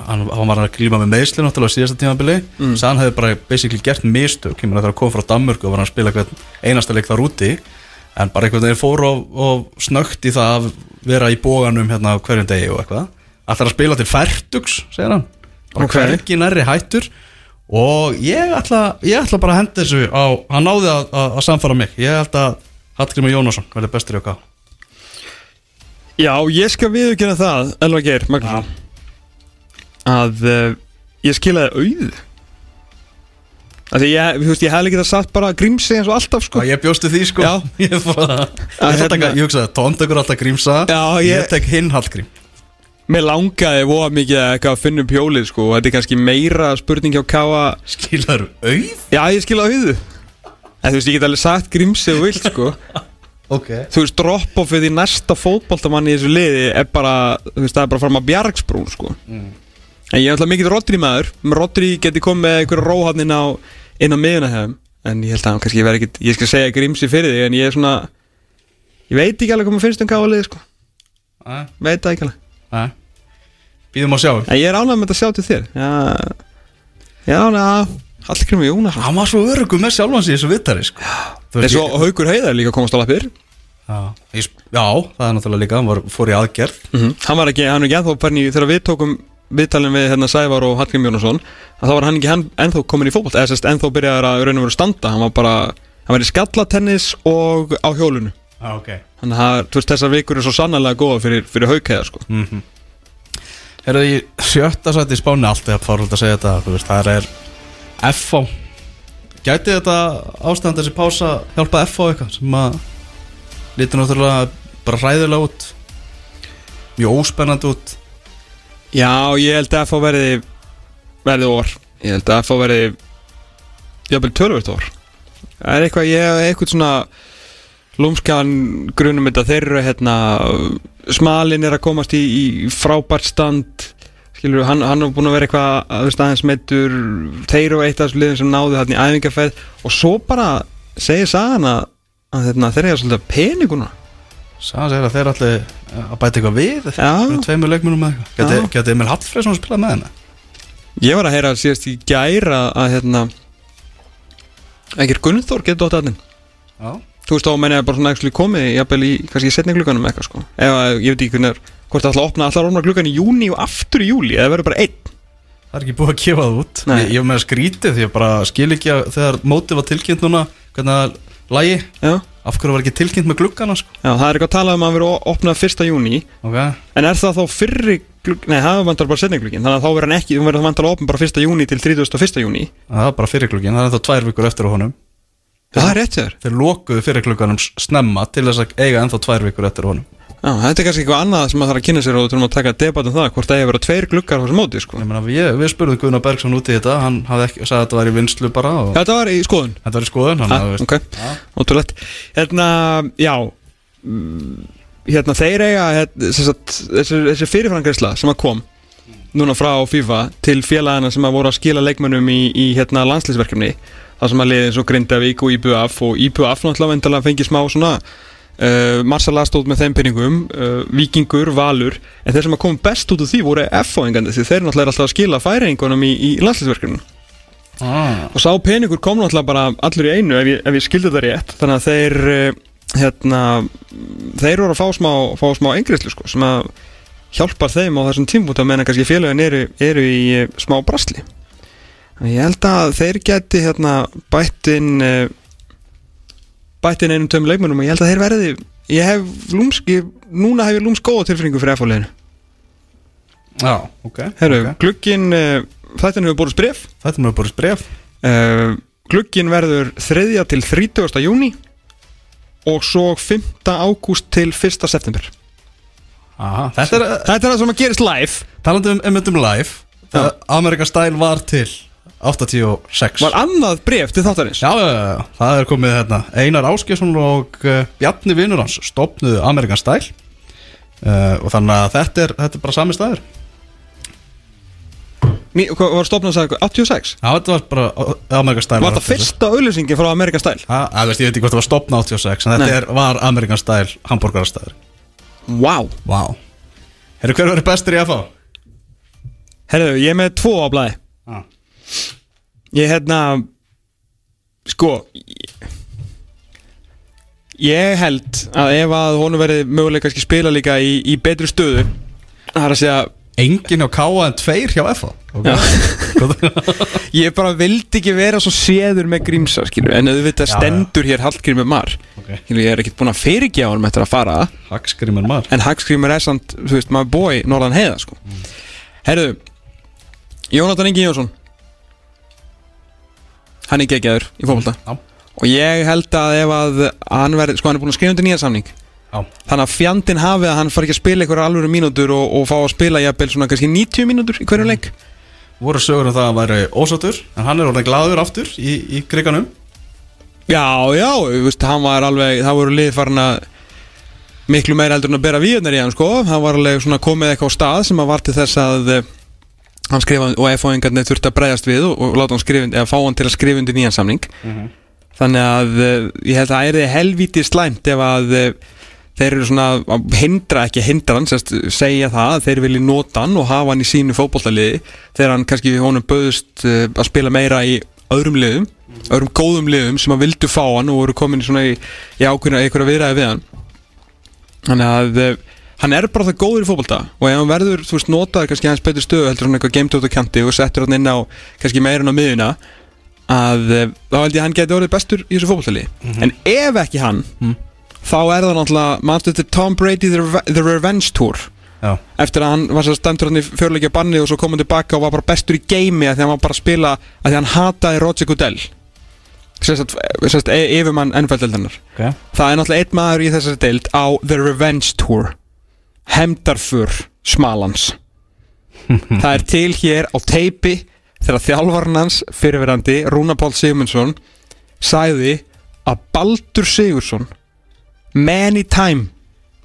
hann, hann var að glíma með meðsli náttúrulega síðasta tímabili. Mm. sagði hann hefði bara basically gert mistök. Að það að koma frá Danmörku og var hann að spila einasta leik þar úti. En bara einhvern veginn fór og, og snögt í það að vera í bóganum hérna hverjum degi og eitthvað. Allar að spila til færtugs, segir hann. Bara Ok. hvergi nærri hættur. Og ég ætla, ég ætla bara að henda þessu á, hann náði að, að, að samfara mig. Ég held að Hallgrimur Jónasson verði bestur í okkar Já, ég skal viðurkenna það, Elva Geir, Magnússon. Að uh, ég skilaði auð því ég, þú veist, ég hef ekki það satt bara grímsi eins og alltaf sko. Ég bjóstu því sko. Já. [laughs] ég, að, ég, hérna- taka, ég hugsaði, Tón tekur alltaf grímsa. Já, ég, ég- tek hinn Hallgrím. Mér langaði voða mikið að eitthvað að finna upp hjólið sko. Og þetta er kannski meira spurning hjá Káa skilar auð? Já, ég skilaði auðu. En þú veist, ég get alveg sagt grímsi og vilt sko [laughs] ok. Þú veist, drop-offið í næsta fótboltamann í þessu liði er bara, þú veist, það er bara fram að bjargsbrún sko. En ég er alltaf mikið Rodri maður. Rodri geti komið með einhverja róhafn inn á, á miðuna hefum En ég held að hann kannski verði ekkit Ég skal segja grímsi fyrir þig En ég er svona Ég veit ekki alveg hvað maður finnst um káa liði sko. Æ, Veit það ekki alveg. Æ. býðum að sjá En ég er ánægð með þetta sjá til þér. Já. Já, já Hallgrimur Jónasson hann var svo örugum með sjálfans í þessu vittari sko. En svo Haukur Heiðar líka komast á lappir. Já, já, það er náttúrulega líka, hann var, fór í aðgerð. Hann var ekki, hann var ekki ennþá í Þegar við tókum viðtalin við hérna Sævar og Hallgrim Jónasson að þá var hann ekki ennþá komin í fótboll eða sérst ennþá byrjaði að raun og veru standa. Hann var bara, hann var í skallatennis og á hjólunu Já, ok. Þannig að þú veist, þessar vikur er svo sannarlega góða fyrir, fyrir haukæða sko. Herðu í sjötta sæti í spáni allt eða fárhald að segja þetta þú veist, það er FH Gæti þetta ástand þessi pása hjálpa FH eitthvað sem að lítur náttúrulega bara hræðilega út? Mjög óspennandi út. Já, ég held að FH verði verði orð ég held að FH verði jafnvel tölvöld orð það er eitthvað, ég hef eitthvað svona lúmskan grunum þetta. Þeir eru hérna smalin er að komast í, í frábært stand skilur, hann, hann er búin að vera eitthvað að veist, aðeins meittur þeir og eitt af þessu liðum sem náðu þarna í æfingarfæð og svo bara segir sagan að, að hérna, þeir eru svolítið peninguna Sæðan segir að þeir allir að bæta eitthvað við með tveimur leikmunum með eitthvað. Geti Emil Hallfreðsson að spila með henni? Ég var að heyra síðast í gæra að hérna ekkert Gunnþór getur dótt aðeins Já, Þú veist þá menn ég bara svona komið jafnvel í kannski setni glugganum eitthvað sko. Ef að ég veit ekki hvernig er hvort það ætla að opna allar opna gluggan í júni og aftur í júli eða verður bara einn? Það er ekki búið að gefa það út. Nei. Ég, var með að skrítið því ég bara skil ekki að þegar mótið var tilkynnt núna hvernig það lægi. Já, af hverju var ekki tilkynnt með gluggana sko? Já það er eitthvað að tala um að vera opnað fyrsta júni Ok, En er það þá fyrri glugg, nei það vantar bara setni glugginn Þannig að þá verður hann ekki, þú verður vantar að opna bara 1. júni til 31. júni Það var bara fyrirklukkin, það er ennþá tvær vikur eftir á honum. Það er rétt sér Þeir lokuðu fyrirklukkanum snemma til þess að eiga ennþá tvær vikur eftir honum Já, þetta er kannski eitthvað annað sem maður þarf að kynna sér og þú þurfum að taka debat um það hvort það að vera tveir gluggar á þessu móti sko. Ég meina, við, við spurðum Guðna Bergson út í þetta Hann hafði ekki, sagði að þetta var í vinslu bara og Þetta var í skoðun. Þetta var í skoðun hann, ah, hafði, Ok, ótrúlegt. Hérna, já mm, Hérna, þeir eiga hérna, þessi, þessi fyrirfrangreisla sem að kom núna frá FIFA til félagana sem að voru að skila leikmönnum í, í hérna, landslýsverkefni það sem að uh, Marsala stóð með þeim pinningum uh, Víkingur, Valur. En þeir sem kom best út úr því voru F-fóingandi því þeir náttúrulega er alltaf að skila færingunum í, í landslýsverkefninu ah, og sá peningur kom náttúrulega bara allur í einu ef ég, ef ég skildi það rétt. Þannig að þeir eh, hérna, þeir voru að fá smá, smá engriðslu sko, sem að hjálpar þeim á þessum tímbúta meðan kannski félagin eru, eru í eh, smá Þannig ég held að þeir geti hérna, bætt inn eh, bætt inn einum tömum leikmennum og ég held að þeir verði ég hef lúms, ég, núna hef ég lúms góða tilfinningu fyrir F-fóliðinu Já, ok Herru, ok. glugginn uh, þetta hefur borðist bref Þetta mjög borðist bref Uh, glugginn verður 3. til 30. júni og svo 5. ágúst til 1. september Aha, Þetta er, Þetta er það sem að gerist live talandi um, um, live Style var til 86 Var annað bref til þáttarins? Já, já, það er komið hérna. Einar Áskjesson og uh, Bjarni vinnur hans stopnuðu Amerikan Style. Uh, og þannig að þetta er, þetta er bara sami staður. Ný, Hvað var stofnað að eitthvað? 86? Já, þetta var bara uh, Amerikan Style Var það fyrsta auðlýsingin frá Amerikan Style? Já, ég veit ekki hvort það var stopnað 86 en þetta er, var Amerikan Style hambúrgarastæður Wow Vá. Herru, hver verður bestur í FH? Herðu, ég er með tvo á blæði Já. Ég hérna Sko ég- Ég held að ef að honum verið mögulega kannski spila líka í, í betri stöðu Það er að segja Engin á K.A. en tveir hjá FH okay. [laughs] Ég bara vildi ekki vera svo séður með grímsa skilur, En auðvitað stendur hér Hallgrímur Mar. Ok. skilur, Ég er ekkert búinn að fyrirgefa honum eftir að fara. Hagsgrimur mar. En Hallgrímur er samt, þú veist, maður bói Norðan heiða sko. Herðu Jónatan Ingi Jónsson Hann er geggjaður í fólkvölda Já. Og ég held að ef að hann verði, sko hann er búinn að skrifa undir nýja samning. Já. Þannig að fjandinn hafi að hann fari ekki að spila einhverja alvöru mínútur og, og fá að spila jafnvel svona kannski 90 mínútur í hverju leik. Voru sögur um það að hann væri ósáttur En hann er orðin glaður aftur í, í kriganum Já, já, veist, hann var alveg, það voru lið farin að miklu meira heldur en að bera víðunar í hann, sko. Hann var alveg svona komið eitthvað á stað sem að var til þess að hann skrifa og FO-ingarnir þurfti að bregðast við og, og láta hann skrifa, eða fá hann til að skrifa undir nýjan samning. Þannig að eh, ég held að það er helvíti slæmt ef að eh, þeir eru svona að hindra ekki hindra hann, sérst, segja það að þeir vilji nota hann og hafa hann í sínu fótbollaliði þegar hann kannski honum böðust uh, að spila meira í öðrum liðum öðrum góðum liðum sem að vildu fá hann og voru komin svona í, í ákveðna einhverja viðræði við hann. Þannig að hann er bara það góður í fótbolta. Og ef hann verður, þú veist, notaður kannski hans betur stöðu heldur hann eitthvað á kanti og settur hann inn á kannski meira en á miðuna að uh, þá held ég að hann geti orðið bestur í þessu fótboltali en ef ekki hann þá er það náttúrulega mannstu til Tom Brady the, Reve- the Revenge Tour. Já, eftir að hann var sér stendur hann í fjörleikja banni og svo kom hann tilbaka og var bara bestur í geimi að því hann var bara að spila að því hann hataði Roger Goodell. Sérst, sérst e- yfirmann ennfældeldanar ok. Það er náttúrulega einn maður í þessari deild á The Revenge Tour Hemdarfur Smalans. [laughs] Það er til hér á teipi þegar þjálfarn hans fyrirverandi Rúna Pál Sigmundsson sagði að Baldur Sigursson many time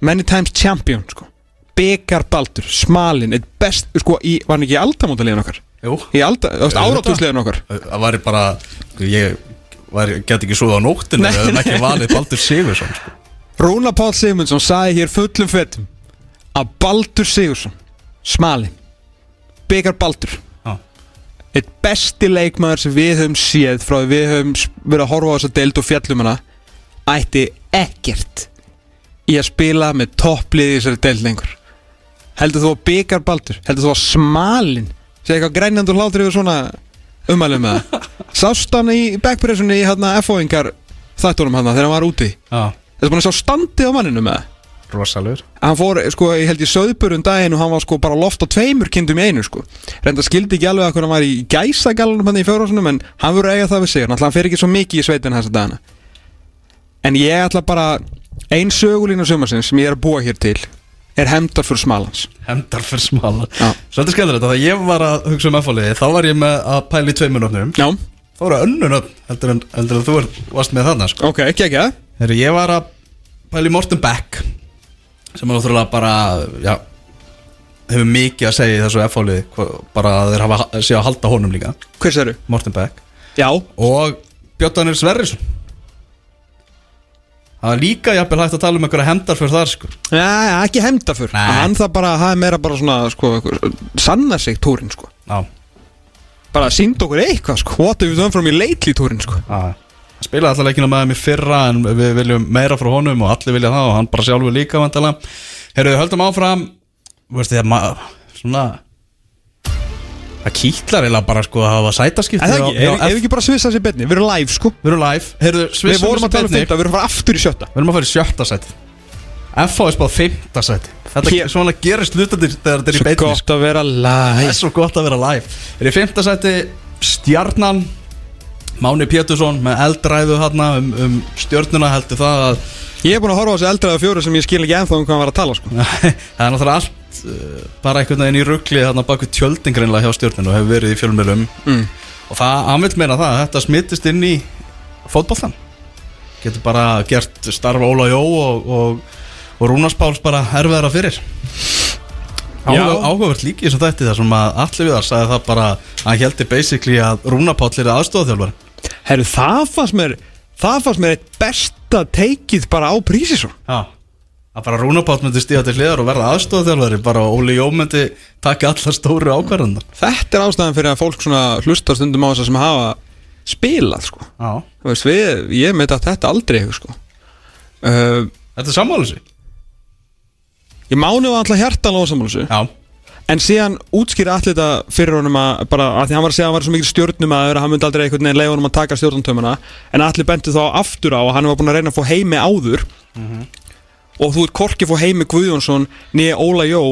many times champion sko. byggar Baldur, smalin best, sko, í, var hann ekki í aldamótaliðin okkar? Jú, áratúsliðin okkar. Það væri bara Ég var, get ekki svo á nóttinu Við hefum ekki valið Baldur Sigursson sko. Rúna Pál Sigmundsson sagði hér fullum fettum að Baldur Sigursson smalin byggar Baldur Já. eitt besti leikmaður sem við höfum séð frá því við höfum verið að horfa á þessa deild og fjallum hana ætti ekkert í að spila með topplið í þessari deild lengur. Heldur þú að byggar Baldur heldur þú að smalin sé eitthvað grænjandur hlátur yfir svona umælum með það? [laughs] Sást hann í backpressunni í hérna F-óingar þættunum hann þegar hann var úti? Já, Þetta er búin að sjá standið á manninu með það Rosalur Hann fór, sko, ég held ég söðburun daginn og hann var sko bara loft á tveimur kindum í einu sko. Reynda skildi ekki alveg að hvernig hann var í gæsagalunum hann í fjórásunum en hann voru eiga það við sig. Náttúrulega hann fer ekki svo mikið í sveitin þessa dagana. En ég ætla bara ein sögulínu sumarsins sem ég er að búa hér til er hemdar fyrir smalans. Hendar fyrir smala Já. Svolítið skemmtilegt að þegar ég var að hugsa um F-fáliði þá var ég með að tveimunöfnum Já, þá voru önnur nöfn heldur en, heldur en þú varst með þarna sko. ok, ekki ekki. Það Heru, ég var að pæla í Morten Beck sem er náttúrulega bara já, hefur mikið að segja í þessu F-fáliði bara að þeir hafa sé að halda honum líka. Hvers eru? Morten Beck. Já, og Björndanir Sverrisson. Það var líka jafnvel hægt að tala um einhverja hendar fyrir þar sko. ja, ekki hemdar fyrir Nei. Hann það bara, það er meira bara svona sko, sanna sig túrin sko. Já, Bara sínd okkur eitthvað sko. What have you done from me lately túrin sko? Já Hann spilaði alltaf leikina með í fyrra en við viljum meira frá honum og allir vilja það og hann bara sjálfur líka vantala Herru, höldum áfram. Veist því að svona það kýtlar eða bara sko að hafa sætaskipti En það ekki, við ekki bara svissa sér betni, við erum live sko. Við erum live. Herru, Við vorum að tala um fymta, við erum að fara aftur í sjötta. Við erum að fara í sjötta sæti. FH er spáð fymta sæti. Þetta Hér- svona gerist hlutandir þegar þetta er í Svo beinni sko. gott að vera Það live er svo gott að vera live. Er í fymta sæti Stjarnan Máni Pétursson með eldræðu hérna um, um stjörnuna heldur það að Ég er búin að horfa á þessi eldraða fjóru sem ég skil ekki ennþá um hvað hann var að tala sko. [laughs] Það er náttúrulega allt uh, bara einhvern veginn í ruggli þarna baku tjöldingreinlega hjá stjörnunu og hefur verið í fjölmjölum mm. og það, hann vil meina það að þetta smittist inn í fótbollan getur bara gert starf Óla Jó og, og, og Rúnars Páls bara erfiðara fyrir. Já. Áhuga- áhugavert líki sem þetta þar sem að allir við þar sagði það bara að hann heldur basically að Rúnar Páll er aðstofþjálfari Herru, það fannst mér Það fannst mér eitt besta teikið bara á Prísisson. Já. Að bara Rúnar Páll myndi stíða til hliðar og verða aðstofþjálfari bara Óli Jó myndi taka allar stóru ákvarðandar Þetta er ástæðan fyrir að fólk svona hlustar stundum á þess sem hafa spilað sko. Veist, við, ég með þetta aldrei sko. Uh, Þetta er sammálu sig Ég mánu var alltaf hjartalega ósammálusu Já En síðan útskýri allir þetta fyrir honum að bara að því hann var að segja að hann var svo mikil stjórnum að hann myndi aldrei einhvern veginn leiða honum að taka stjórnumtömmuna en allir benti þá aftur á að hann var búin að reyna að fá heimi áður. Og þú ert korki fá heimi Guðjónsson nýja Óla Jó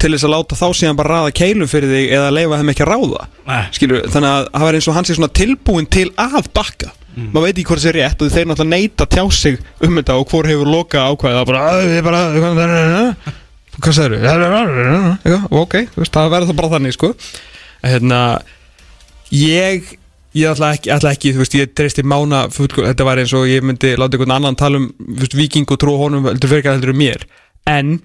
til þess að láta þá síðan bara ráða keilum fyrir þig eða leifa þeim ekki að ráða. Nei. skilur, þannig að það var eins og hann sé svona tilbúin til að bakka. Maður veit ekki hvort það sé rétt og þeir náttúrulega neita að tjá sig um þetta og hvor hefur loka ákvæða bara, "Æ, við bara, hvað sagður við ok, þú veist, það verður það bara þannig sko. Hérna ég ég ætla ekki, ætla ekki þú veist, ég treysti mána fullko, þetta var eins og ég myndi láta einhvern annan tala um þú veist, viking og trú honum heldur fyrir ekki heldur um mér. En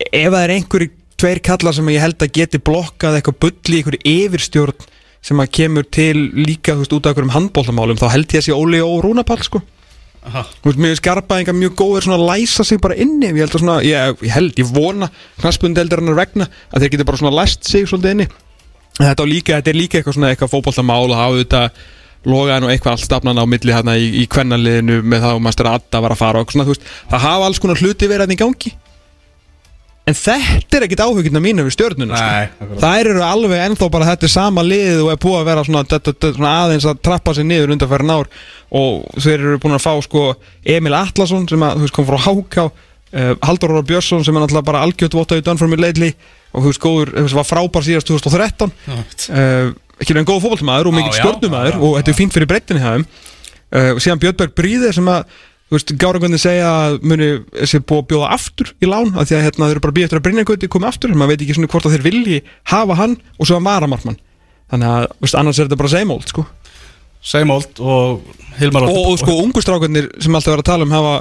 ef það er einhverju tveir kallar sem ég held að geti blokkað eitthvað bulli, einhverju yfirstjórn sem að kemur til líka þú veist, út af einhverjum handbóltamálum, þá held ég að sé Óli og Rúnapall sko. Þú veist, mér skarpaðingar mjög góður svona að læsa sig bara inni, ég held að svona, ég, ég held, ég vona knaspundeldur hann vegna að þeir geti bara svona læst sig svolítið inni. Þetta, líka, þetta er líka eitthvað svona eitthvað fótboltamál og hafa þetta logaðan og eitthvað allt stafnan á milli hérna í, í kvennaliðinu með það og maður Adda var að fara og svona, þú veist, það hafa alls konar hluti verið hérna í gangi En þetta er ekkit áhugina mínu við stjórnuna sko. Það eru alveg ennþá bara þetta er sama liðið og er búið að vera svona, þetta, þetta, svona aðeins að trappa sig niður undanferðin ár. Og þeir eru búin að fá sko Emil Atlasson sem að, veist, kom frá Háká uh, Haldur Róra Björnsson sem er náttúrulega bara algjört for me lately og þú veist, góður, þú veist, var frábær síðast 2013 uh, ekki en góð fótballtamaður og mikill stjórnumæður og þetta er fínt fyrir breyttinni þeim. Uh, og síðan Björnberg Bríðir sem að þú veist, Gárangöndi segja að muni sé búið að bjóða aftur í lán af því að hérna, þeir eru bara býð eftir að Brynjargöndi komi aftur maður veit ekki svona hvort að þeir vilji hafa hann og svo að varamartmann þannig að, þú veist, annars er þetta bara same old sko. Same old og Hilmar og, og sko, ungustrákarnir sem alltaf verið að tala um hafa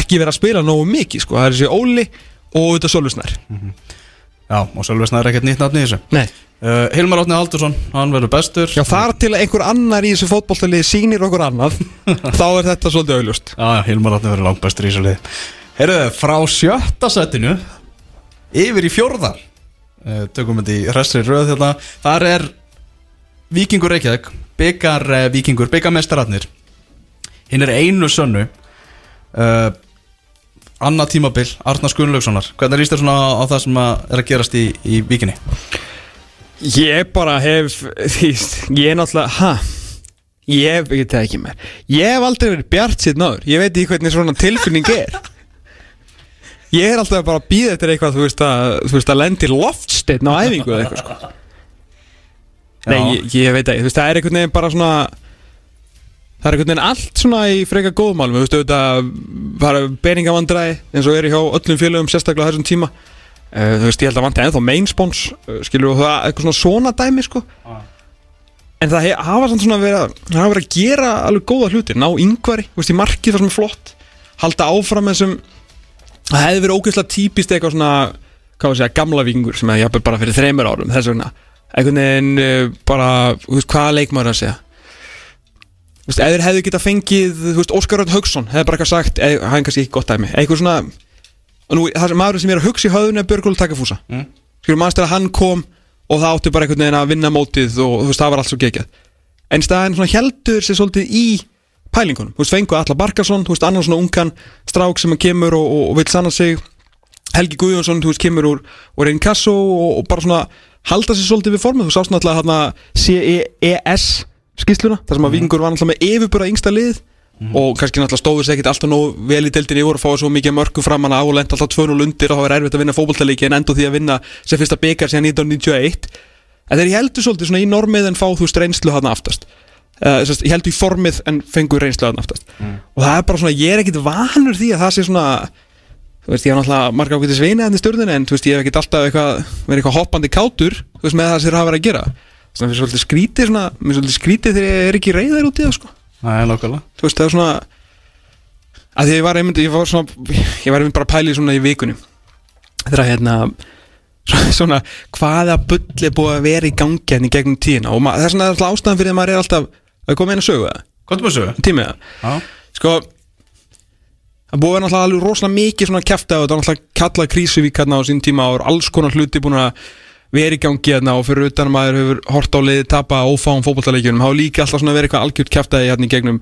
ekki verið að spila nógu mikið sko. það er þessi Óli og þetta Sölvisnær Já, og Sölvesna er ekkert nýtt nafn í þessu Nei. Uh, Hilmar Átni Haldursson, hann verður bestur. Já, þar til einhver annar í þessu fótbolltalið sýnir okkur annað [laughs] þá er þetta svolítið augljóst. Já, Hilmar Átni verður langt bestur í þessu lið Heyrðu, frá sjötta setinu Yfir í fjórða uh, Tökum þetta í restri röð hérna. Þar er Víkingur Reykjavík Byggar uh, Víkingur, byggarmestararnir Hinn er einu sönnu. Anna tímabil, Arnar Gunnlaugssonar. Hvernig líst þér svona á, það sem að er að gerast í, í Víkinni? Ég bara hef [laughs] Ég er náttúrulega, ha? Ég veit það ekki mér Ég hef aldrei verið bjart sér náður Ég veit ekki hvernig svona tilfinning er. [laughs] Ég er alltaf bara að býða eftir eitthvað Þú veist að, þú veist, að lendi loftsteinn á æfingu eða eitthvað sko. Nei, Já. ég, ég veit ekki, þú veist, það er einhvern veginn bara svona Það er einhvern veginn allt svona í freka góðmálum Þú veist, auðvitað bara peningavandræði eins og er hjá öllum félögum sérstaklega þessum tíma Þú veist, ég held að vanti ennþá mainspons uh, skilur það, eitthvað svona svona dæmi sko. En það he- hafa svona verið að, það hafa verið að gera alveg góða hluti Ná yngvari, þú veist, í marki það sem er flott Halda áfram með þessum Það hefði verið ógeðslega típist eitthvað svona Hvað að segja, gamla vikingur sem hefði jafnvel bara fyrir þreymur árum Þess vegna, einhvern veginn uh, bara, þú veist, hvaða leikmaður að segja? Þú veist, ef þeir hefðu getað fengið, þú veist, Óskar Rönd Haugsson hefði bara eitthvað sagt, eða hann kannski ekki gott dæmi. Eitthvað svona, og nú, það sem maður sem er að hugsa í höfðun er Björgólu Takafúsa Mm. skilur maður að hann kom og það átti bara einhvern veginn að vinna mótið og þú veist, það var allt svo geggjað. En í staðinn svona heldur sér svolítið í pælingunum, þú veist, fengu Alla Barkarsson þú veist, annar svona ungan strák sem kemur og, og, og vil sanna sig. Helgi Guðjónsson, þú veist, kemur úr, úr einn kasso og, og bara svona halda sér svolítið við formið, þú sást náttúrulega hérna CES skýsluna, þar sem að Víkingur var náttúrulega með yfirbúra yngsta lið og kannski náttúrulega stóður sér ekkert alltaf nóg vel í deildinni í voru að fá svo mikið mörku framan á og lent alltaf 2-0 undir og það var erfitt að vinna fótboltalíki en endur því að vinna sem fyrsta byggar síðan 1991 en þeir heldur svolítið svona í normið en fá þú reynslu hann aftast. Uh, sérst, ég heldur í formið en fengur reynslu hann aftast. Og það er bara svona, ég er ekkit vanur því að það sé svona þú veist, ég hef náttúrulega marga ákveðið sveina hann í stjórninu en þú veist, ég hef ekkit alltaf eitthvað verið eitthvað hoppandi kátur, þú veist, með það sem þeir hafa verið að gera. Svona, mér er svolítið skrítið svona, mér er svolítið skrítið þegar ég er ekki reyðar út í það, sko Nei, nákvæmlega. Þú veist, það er svona að því ég var einmitt, ég var svona ég var einmitt bara að pæli svona í vikunum þegar að hérna svona, hvaða bull er búið að vera í gangi hérna í gegnum tíðina. Og það er svona alltaf ástæðan fyrir að maður er alltaf að koma inn að sögu það, er með sögu? tímið það. Já, sko það búið að vera náttúrulega alveg rosalega mikið svona kæfta og það var náttúrulega kallað krísuvík hérna á sín tíma og alls konar hluti búin að vera í gangi hérna og fyrir utan að maður hefur hort á liði tapa ófáum fótballtaleikjunum þá líka alltaf svona verið eitthvað algjört kæftaði hérna í gegnum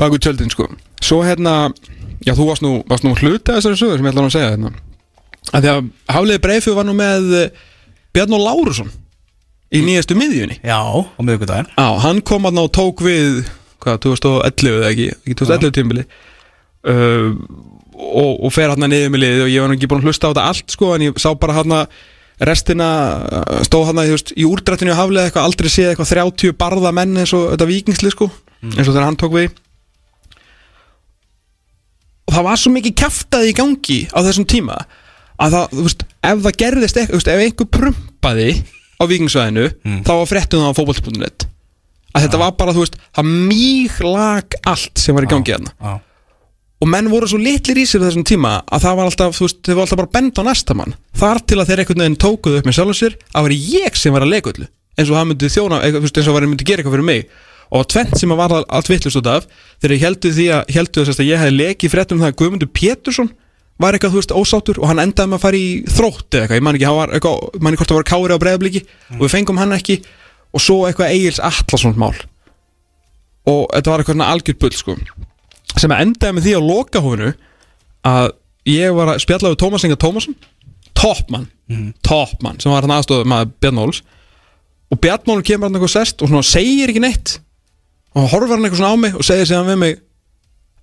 baku tjöldin sko. Svo hérna, já þú varst nú, varst nú hluti af þessari sögur sem ég ætla nú að segja hérna. Að því að Hafliði Breifjó var nú með eh, Bjarnó Lárusson í nýjastu miðjunni. Já á miðvikudaginn. Já, hann kom að ná tók við hvað, 2011 eða ekki, ekki 2011 tímbili uh, og, og fer hann niður með liðið og ég var nú ekki búin að hlusta á þetta allt sko en ég sá bara hann restina uh, stóð hann að í úrdrættinu að haflega eitthvað aldrei séð eitthvað 30 barða menn eins og þetta vikingsli sko eins og þegar hann tók við. Og það var svo mikið kjaftaði í gangi á þessum tíma að það, þú veist, ef það gerðist eitthvað, þú veist, ef einhver prumpaði á vikingsvæðinu þá var fréttum það á fótboll.net að þetta var bara, þú veist, það mýg lag allt sem var í gangi hérna Já, og menn voru svo litlir í sér þessum tíma að það var alltaf, þú veist, þau var alltaf bara bend á næsta mann. Þar til að þeir einhvern veginn tókuðu upp með sjálfum sér að vera ég sem var að leika öllu. Eins og það myndi þjóna, eins og það myndi gera eitthvað fyrir mig. Og tvent sem að var allt vittlust út af þegar ég heldu því að, heldu þess að ég hefði lekið fréttum það að Guðmundur Pétursson var eitthvað, þú veist, ósáttur og hann endaði með að fara í þrótt eða eitthvað, ég man ekki, var eitthvað, man ekki og og og þetta var eitthvað svona algjört bull sko sem að endaði með því á lokahófinu að ég var að spjalla við Tómas Inga Tómasson toppmann, toppmann sem var hann aðstofað með Bjarn Óls. Og Bjarn Óls kemur hann eitthvað sest og svona segir ekki neitt. Og horfar hann eitthvað svona á mig og segir síðan við mig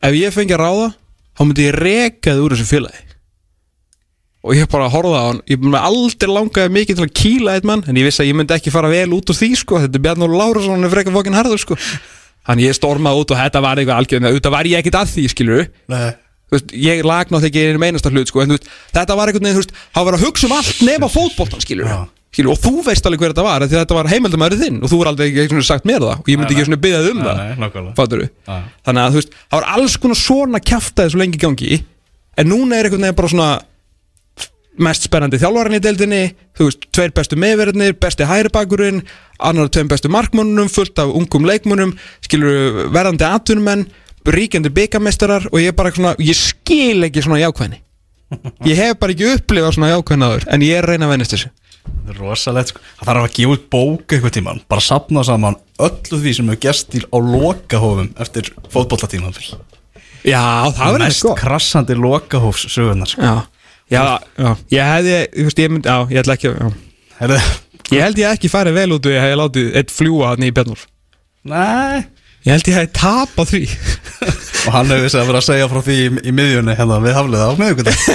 ef ég fengi að ráða þá myndi ég reka þið úr þessu félagi. Og ég bara horfði á hann. Ég myndi aldrei langaði mikið til að kýla eitt mann en ég vissi að ég myndi ekki fara vel út úr því sko. Þetta er Bjarn Óli Lárusson, hann er frekar fokkin harður sko Þannig ég stormaði út og þetta var eitthvað algjörn auðvitað var ég ekkert að því, skilur veist, ég lag náttúrulega ekki einu meinasta hlut sko, en veist, þetta var veginn, þú veist, hann var að hugsa um allt nema fótboltan, skilur Já. skilur, og þú veist alveg hver þetta var, þetta var heimildamæður þinn og þú var aldrei ekki svona sagt mér það og ég myndi ekki svona byggðað um nei, það nei, þannig að þú veist, það var alls konar svona kjaftaði svo lengi gangi en núna er einhvern veginn bara svona mest spennandi þjálfarinn í deildinni þú veist, tveir bestu meðverðinir, besti hæribakurinn annar tveim bestu markmönnum fullt af ungum leikmönnum skilur verðandi atvinnumenn ríkjandi byggamestarar og ég er bara svona ég skil ekki svona jákvæðni. [laughs] Ég hef bara ekki upplifað svona jákvæðni áður en ég er reyna að vennast þessu. Rosalegt sko. Það þarf að gefa út bók eitthvað tíman Bara sapna saman öllu því sem hefur gerst í á lokahófum eftir fótbollatíman já, það verður Mest krassandi lokahófs sögurnar sko. Já, já, já, ég hefði ég, veist, ég, mynd, já, ég ætla ekki já. Herðu, Ég held ég ekki farið vel út og ég hef látið eitt fljúa hann í Bjarnúr Nei. Ég held ég hef tapað því. [laughs] Og hann hefur þess að vera að segja frá því í, í miðjunni hérna við hafliða á miðjögundag [laughs]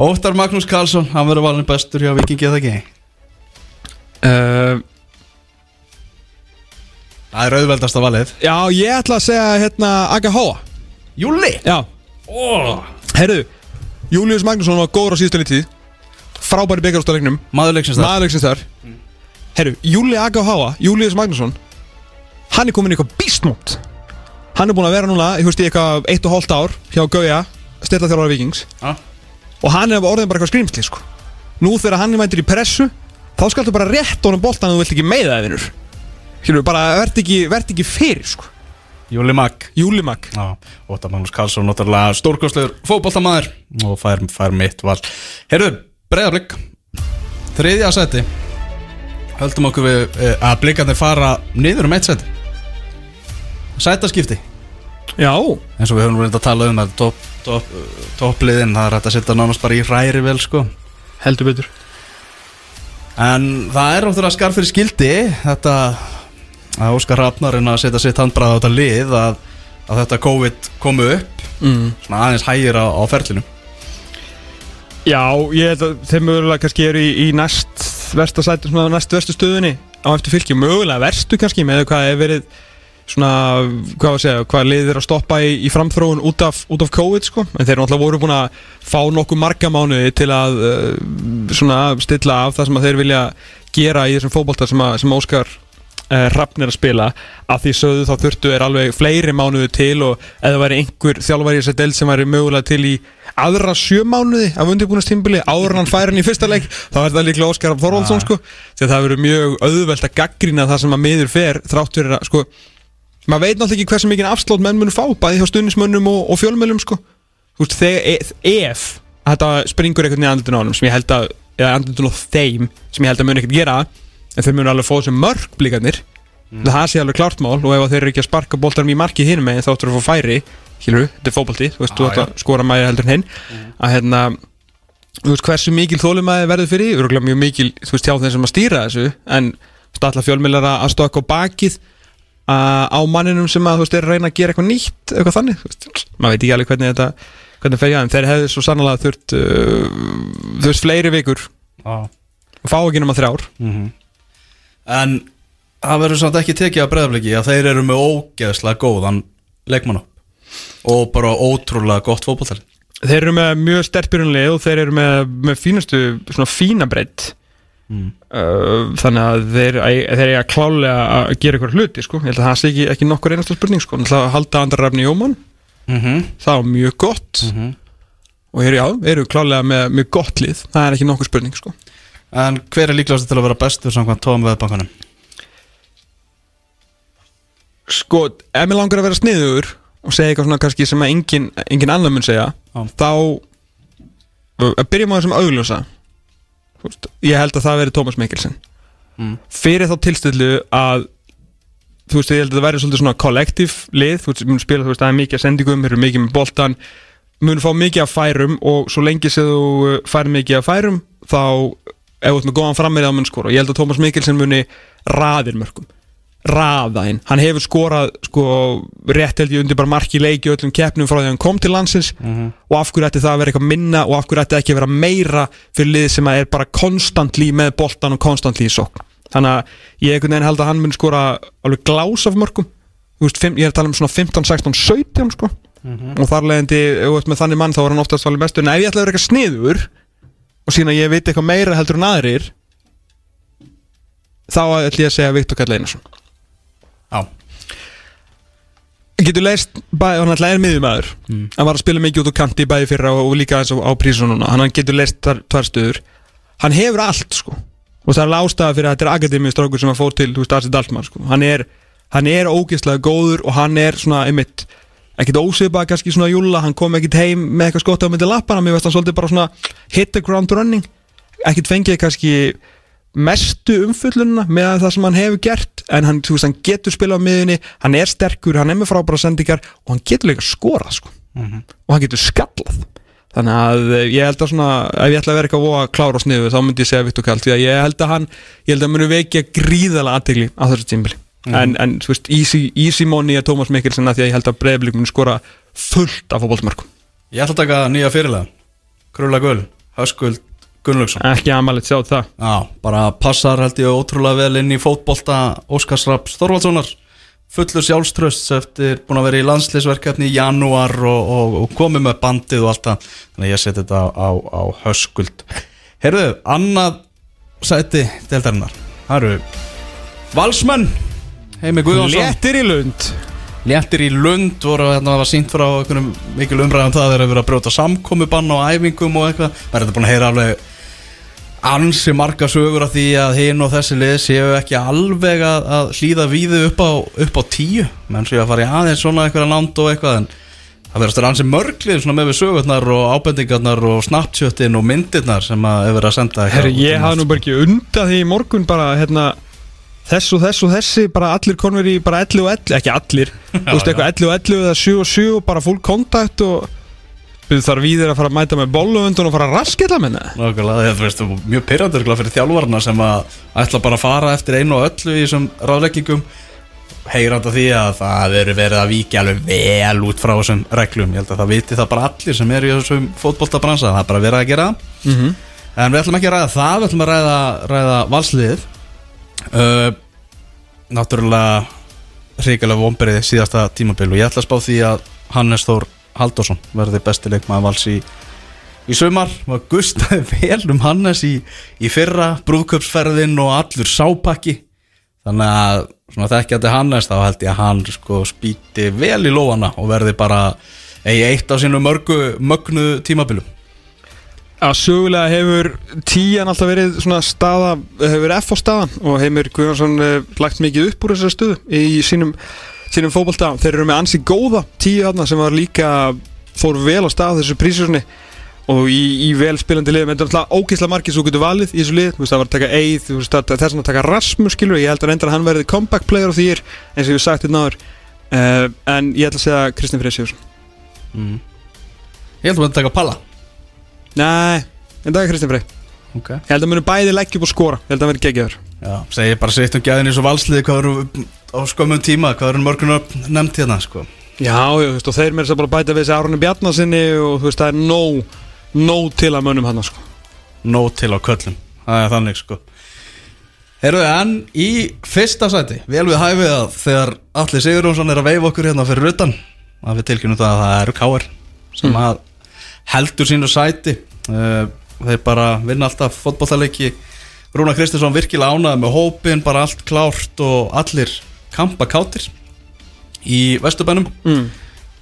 [laughs] Óttar Magnús Karlsson hann verður valin bestur hjá Vikingi eða ekki? Uh, það er auðveldasta valið. Já, ég ætla að segja hérna Aga Hóa Júli Já. Oh. Herru, Július Magnússon var góður á síðustu tíð Frábæri byggarústalegnum maðurleiksins það Maðurleiksins þar. Herru, Júli Aga Hóa, Július Magnússon Hann er komin í eitthvað bísmót Hann er búin að vera núna, ég veist, í eitthvað eitt og hálft ár hjá Gauja, stilla þjálfara vikings Já. og hann er orðin bara eitthvað skrýmsli sko. Nú þegar hann er mættur í pressu þá skaltu bara rétt honum boltan og þú vilt ekki meiða það vinnur Skilur, bara verð ekki, vert ekki fyrir sko. Júli Mag. Júli Mag. Já, Óttar Magnús Karlsson náttúrulega stórkostlegur fótboltamaður og fær, fær mitt val. Herru, breyðarblik þriðja seti höldum okkur við eh, að blikarnir fara niður um eitt seti sætaskipti. Já, eins og við höfum verið að tala um að topp top, toppliðin, það er hægt að setja nánast bara í hræri vel sko. Heldur betur. En það er að skarf fyrir skildi. Þetta að Óskar Rafnar en að setja sitt handbræð á þetta lið að, að þetta COVID komu upp mm. svona aðeins hægir á, á ferlinu Já, ég held að þeir mögulega kannski eru í, í næst versta sæti, svona næst verstu stöðunni á eftir fylki, mögulega verstu kannski með hvað hefur verið svona, hvað að segja, hvað liðir að stoppa í, í framþróun út af, út af COVID sko, en þeir náttúrulega voru búin að fá nokkuð marga mánuði til að uh, svona stilla af það sem að þeir vilja gera í þessum fótbolta sem, að, sem Óskar uh, Hrafn er að spila. Að því sögðu þá þurftu er alveg fleiri mánuði til og eða væri einhver þjálfari í þessari deild sem væri mögulega til í aðra sjö mánuði af undirbúinastímbili áður hann færi hann í fyrsta leik þá er það líklega Óskar Þorvaldsson sko. Því að það verður mjög auðvelt að gaggrina það sem að miður fer þrátt fyrir að sko maður veit náttúrulega ekki hversu mikið afslátt menn munu fá bæði hjá stundismönnum og, og fjölmjölum sko. Þú veist þegar ef, ef þetta springur einhvern veginn andlutun á honum sem ég held að eða andlutun á þeim sem ég held að munu ekkert gera en þeir munu alveg fá þessu mörg blíkarnir mm. það sé alveg klart mál og ef þeir eru ekki að sparka boltarum í marki hinn með þá ættur að fá færi Hildur, þetta er fókbalti, þú veist, þú ætti að skora mæri heldur en hinn. Að hérna, þú veist, hversu mikil þólumæði verður fyrir, örgulega mjög mikil þú veist, hjá þeim sem að stýra þessu en stalla fjölmjölar að stökka á bakið á manninum sem að þú veist, er að reyna að gera eitthvað nýtt eitthvað þannig, þú veist, maður veit ekki alveg hvernig þetta hvernig fer hjá þeim, þeir hefðu svo sannlega þurft uh, þú veist, fleiri vikur. Ah. og fá ekki nema þrjár en það verður samt ekki tekið að breyðarbliki að þeir eru með ógeðslega góðan leikmann og bara ótrúlega gott fótbollar þeir eru með mjög stertbyrjunlega og þeir eru með, með fínastu svona fína breytt mm. uh, þannig að þeir, þeir eru að klálega að gera ykkur hluti sko. ég held að það sé ekki, ekki nokkur einasta spurning sko. Það að halda andra rafni Jómann mm -hmm. það var mjög gott Mhm. og þeir já, eru klálega með mjög gott lið það er ekki nokkur spurning sko. En hver er líklegast til að vera bestur samkvæmt tóðum veðbankanum? sko, ef mér langar að vera sniður og segja eitthvað svona kannski sem að engin, engin annar mun segja Já. þá að byrja maður sem augljósa ég held að það veri Tómas Mikkelsen Mm. fyrir þá tilstillu að þú veist, ég held að það væri svolítið svona kollektív lið, þú veist, mun spila, þú veist, það er mikið að sendingum, þeir eru mikið með boltan mun fá mikið af færum og svo lengi sem þú uh, fær mikið af færum þá, ef þú ert með góðan frammið á mun skora. Og ég held að Tómas Mikkelsen muni raðir mörgum raða hinn, hann hefur skorað sko, rétt held ég undir bara marki leiki öllum keppnum frá því að hann kom til landsins. Og af hverju ætti það að vera eitthvað minna og af hverju ætti ekki að vera meira fyrir lið sem er bara konstantli með boltan og konstantli í sókn. Þannig að ég einhvern veginn held að hann mun skora alveg glás af mörgum veist, fimm, ég er að tala um svona 15, 16, 17 sko. og þar leðandi ef þú ert með þannig mann þá er hann oftast alveg bestur en ef ég ætla að vera eitthvað sniður og sína ég veit eitthvað meira heldur en aðrir þá ætla ég að segja Viktor Karl Einarsson. Já, getur leist, hann alltaf er miðjumæður mm. hann var að spila mikið út á kanti bæði fyrra og, og líka eins og á prísununa hann getur leist tvær, tvær stöður. Hann hefur allt sko. Og það er alveg ástæða fyrir að þetta er akademistrákur sem að fór til þú veist Arsi Daltmann sko. Hann er, hann er ógeðslega góður og hann er svona einmitt ekkert ósvipað kannski svona júla hann kom ekkert heim með eitthvað skott á myndi lappana mér veist hann svolítið bara svona hit the ground running. Ekkert fengið kannski mestu umfullununa með það sem hann hefur gert en hann, þú veist, hann getur spila á miðunni hann er sterkur, hann er með frábæra sendingar og hann getur líka skorað sko. og hann getur skallað. Þannig að ég held að svona ef ég ætla að vera eitthvað voða klára á sniðu þá myndi ég segja Viktor Kall því að ég held að hann, ég held að muni vekja gríðala aðtegli á þessu tímbili en, en þú veist, easy, easy money er Tómas Mikkelsen að því að ég held að Breiðablík mun skora fullt af fótboltmörkum Ég ætla að taka nýja fyrirlega Krulla Gull, Höskuld Gunnlaugsson. Ekki amalegt sjá það. Já, bara passar held ég ótrúlega vel inn í fótbolta Óskars Raps Þorvaldssonar. Fullur sjálfströst eftir búin að vera í landsleisverkefni í janúar og, og, og komið með bandið og allt það. Þannig að ég seti þetta á, á, á höskuld. Heyrðu, annað sæti deildarinnar. Það eru Valsmenn Heimi Guðjónsson. Léttir í lund. Léttir í Lund voru að það var sínt frá einhvernum mikil umræðum það þeir eru verið að brjóta samkomubann á æfingum og eitthvað. Maður er þetta búin að heyra alveg ansi marga sögur af því að hinn og þessi lið séu ekki alveg að, að hlýða víðu upp á, upp á tíu. Menn séu að fara í aðeins svona eitthvað land og eitthvað en það verðast að ansi mörglið svona með við sögurnar og ábendingarnar og snapchatin og myndirnar sem að er verið að senda Herri, ég hafði nú bara ekki undan því morgun bara hérna þess og þess og þessi, bara allir konver í bara 11 og 11, ekki allir [laughs] þú veist eitthvað 11 og 11 eða 7 og 7 og bara full kontakt og við þarf við að fara að mæta með bolluvöndun og fara að raskilla með það Nákvæmlega, það veist, mjög pyrrandur fyrir þjálfarna sem að ætla bara að fara eftir einu og öllu í þessum ráðleggingum. Heyranda því að það eru verið að víkja alveg vel út frá þessum reglum. Ég held að það viti það bara allir sem eru í þessum fótboltabransa, það er bara verið að gera. Mm -hmm. en við ætlum ekki að ræða það, við ætlum að ræða, ræða valsliðið uh, náttúrulega hrikalega vombriði síðasta tímabil og ég ætla að spá því að Hannes Þór Halldórsson verði besti leikmaður vals í, í sumar. Og gustaði [laughs] vel um Hannes í, í fyrra brúðköpsferðin og allur sápakki. Þannig að svona þekkjandi Hannes þá held ég að hann sko spýti vel í lóana og verði bara eigi eitt af sínu mörgu mögnu tímabilum að sögulega hefur tíjan alltaf verið svona staða, hefur F á staðan og Heimir Guðjónsson uh, lagt mikið upp úr þessari stöðu í sínum sínum fótbolta, þeir eru með ansi góða tíu þarna sem var líka fór vel á stað þessu prísjósni og í, í vel spilandi liðum. Þetta er alltaf ógeðslega margir svo getur valið í þessu lið. Þú veist það var að taka Eið, þú veist það er svona að taka Rasmus skilur, ég held að reyndar að hann verði comeback player of the year eins og ég hef sagt þetta náður uh, en ég ætla að segja Kristinn Freyr Sigursson mm. Ég held að það taka palla Nei, en það er Kristinn Freyr okay. Ég held að munu bæði leggja upp og skora Ég held að verði geggjaður Já, segi bara sitt um gæðin eins og valsliði hvað eru á skömmum tíma, hvað eru mörgunar nefnt hérna sko. Já, já, veist, og þeir með þess að bara bæta við þessi Árunni Bjarnasinni og veist, það er nóg nóg til að mönnum hann sko. Nót til á köllum, það er þannig sko Herruði, en í fyrsta sæti, vel við hæfið að þegar Alli Sigurjónsson er að veifa okkur hérna fyrir rutan að við tilkynum það að það eru káir sem Mm. að heldur sínu sæti. Uh, þeir bara vinna alltaf fótbollaleiki Rúna Kristinsson virkilega ánað með hópin bara allt klárt og allir kampa kátir í Vesturbænum. Mm.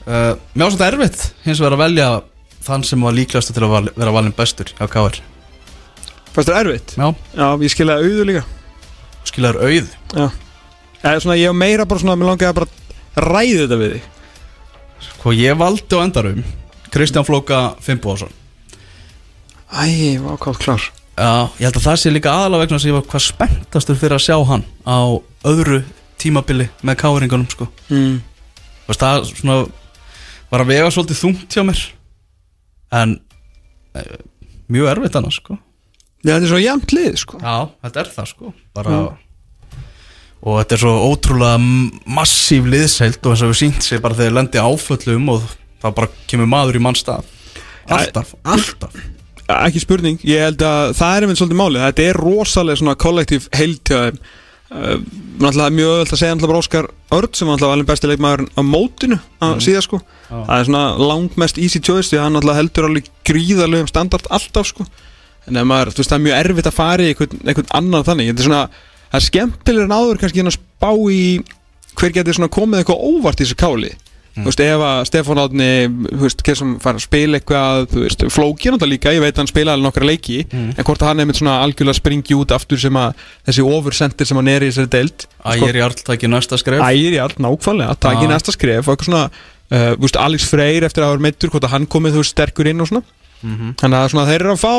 uh, var svolítið erfitt hins vegar að velja þann sem var líklegast til að val, vera valin bestur hjá káir Fannst það erfitt? Já, Já, ég skiljaði auðu líka. Skilaður auð Já. Eða svona, ég hef meira bara svona, mér langaði bara að ræði þetta við þig. Hvað ég valdi á endarum Kristján Flóka Fimboðsson Æ, var hvað klár Já, ég held að það sé líka aðalega vegna sem ég var hvað spenntastur fyrir að sjá hann á öðru tímabili með káringunum sko. mm. Veist, það svona var að vega svolítið þungt hjá mér en e, mjög erfitt annars sko. Já, þetta er svo jæmt lið, sko Já, þetta er það sko bara, og þetta er svo ótrúlega m- massíf liðseilt og eins og við sínt sér bara þegar lendi áföllum og það bara kemur maður í mann stað. Alltaf, alltaf. Ekki spurning, ég held að það er einmitt svolítið málið. Þetta er rosalega svona kollektív heiltjáðum uh, mjög öðvöld að segja bara Óskar Örd sem var náttúrulega valin besti leikmaðurinn á mótinu að Mhm. síða sko. Já. Það er svona langmest easy choice því hann náttúrulega heldur alveg gríðarlegum standard alltaf sko. En ef maður, þú veist það er mjög erfitt að fara í einhvern, einhvern annan þannig. Þetta er svona, það er skemmtilegur en áður kannski en að spá í hver getur svona komið eitthvað óvart í þessu káli Þú veist, ef að Stefán Átni, þú veist, hver sem fara að spila eitthvað, þú veist, flókið náttúrulega líka, ég veit að hann spila alveg nokkra leiki, Mm. en hvort að hann er með svona algjörlega springi út aftur sem að þessi oversendir sem hann er í þessari deild, Ægir Jarl takir næsta skref ægir í allt nákvæmlega, takk í Já. næsta skref og eitthvað svona, uh, þú veist, Alex Freyr eftir að hafa meittur, hvort að hann komið, þú veist, sterkur inn og svona, Mhm. þannig að þeir eru að fá,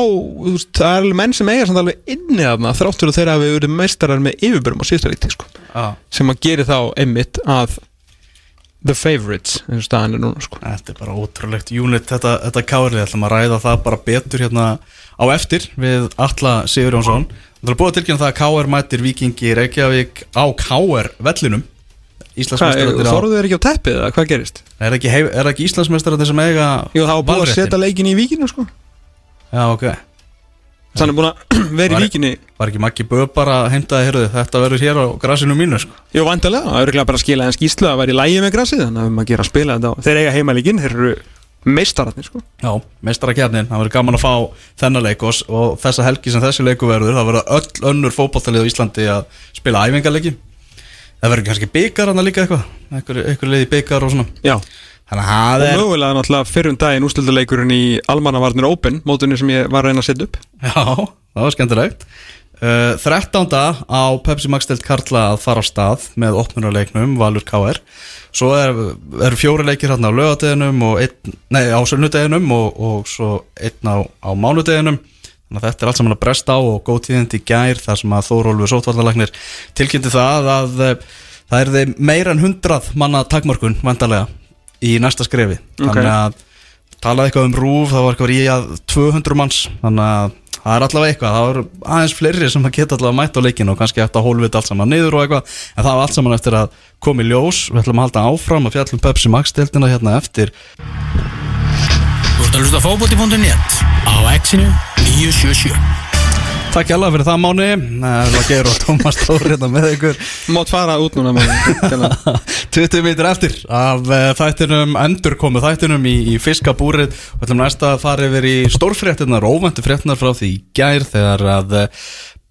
veist, það er alveg menn sem eiga samt alveg inni þarna, þráttur að þeir hafi verið meistarar með yfirbörum á síðasta leikti, sko, Já, sem að geri þá einmitt að the favorites, eins og staðan er núna, sko. Þetta er bara ótrúlegt unit þetta, þetta kárið, ætlum að ræða það bara betur hérna á eftir við Alla Sigur Jónsson Það er búið að tilkynna það að KR mætir Vikingi Reykjavík á KR vellinum. Hvað, Íslandsmeistararnir á þorðu þeir ekki á teppið eða hvað gerist? Er ekki, er ekki Íslandsmeistararnir sem eiga Jú, var búið að setja leikin í víkinu sko. Já, ok Þannig búin að [clears throat] vera í víkinni. Var ekki Maggi Böð bara að heimta heyrðu, þetta verður hér á grasinu mínu sko. Jú, vandalega, það er örugglega bara að skila en skýslu að vera í lægi með grasið Þannig að við maður gera að spila þetta Þeir eiga heimalíkin, þeir eru meistararnir sko. Já, meistarakefnin, það verður gaman að fá þennan leik og, og þessa helgi sem þessi leiku verður það verður öll önnur fótballtalið á Íslandi að spila æfingarleiki Það verður kannski byggar og Þannig að það og er mögulega náttúrulega fyrrum daginn ústildaleikurinn í Almannavarnir Open Mótunni sem ég var að reyna að setja upp. Já, það var skemmtilegt. Uh, 13. á Pepsi Max delt Karla að fara á stað með opnunarleiknum Valur KR Svo eru er fjóri leikir hérna á lögadeginum og einn, nei á sönnudeginum og, og svo einn á, á mánudeginum. Þannig að þetta er allt saman að bresta á og góð tíðindi í gær þar sem að Þórólfur Sótvallagnir tilkynnti það að uh, það er þeim meira en hundrað manna takmörkun vandarlega í næsta skrefi. Ok. þannig að talaði eitthvað um rúf það var eitthvað í að 200 manns. Þannig að það er allavega eitthvað það var aðeins fleiri sem að geta allavega mætt á leikinu og kannski eftir að hólfið allt saman niður og eitthvað. En það var allt saman eftir að koma í ljós. Við ætlum að halda áfram að fjallum Pepsi Max deildina hérna eftir. Þú ert að hlusta á fótbolti.net á exinu 977 Takk hjá fyrir það mánu Það var Geir og Tómas Tór hérna með ykkur. Mátt fara út núna maður. 20 mítur eftir af uh, þættinum endurkomu þættinum í, í fiskabúrið. Og ætlum næsta að fara yfir í stórfréttinar óvæntu fréttinar frá því gær þegar að uh,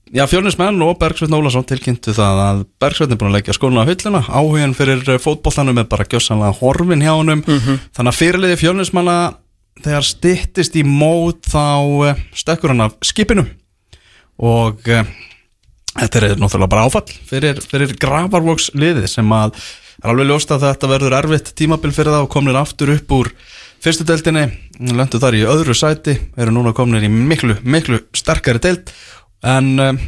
Já, fjölnismenn og Bergsveitn Ólason tilkynntu það að Bergsveitn er búin að leggja skóna á hylluna áhugin fyrir uh, fótbollanum er bara gjössanlega horfin hjá honum. Þannig að fyrirliði fjölnismanna þegar styttist í mót þá stekkur hann af skipinu og uh, þetta er náttúrulega bara áfall fyrir, fyrir gravarvóks liðið sem að er alveg ljóst að þetta verður erfitt tímabil fyrir það og komnir aftur upp úr fyrstu deildinni, löndu þar í öðru sæti eru núna komnir í miklu, miklu sterkari deild. En um,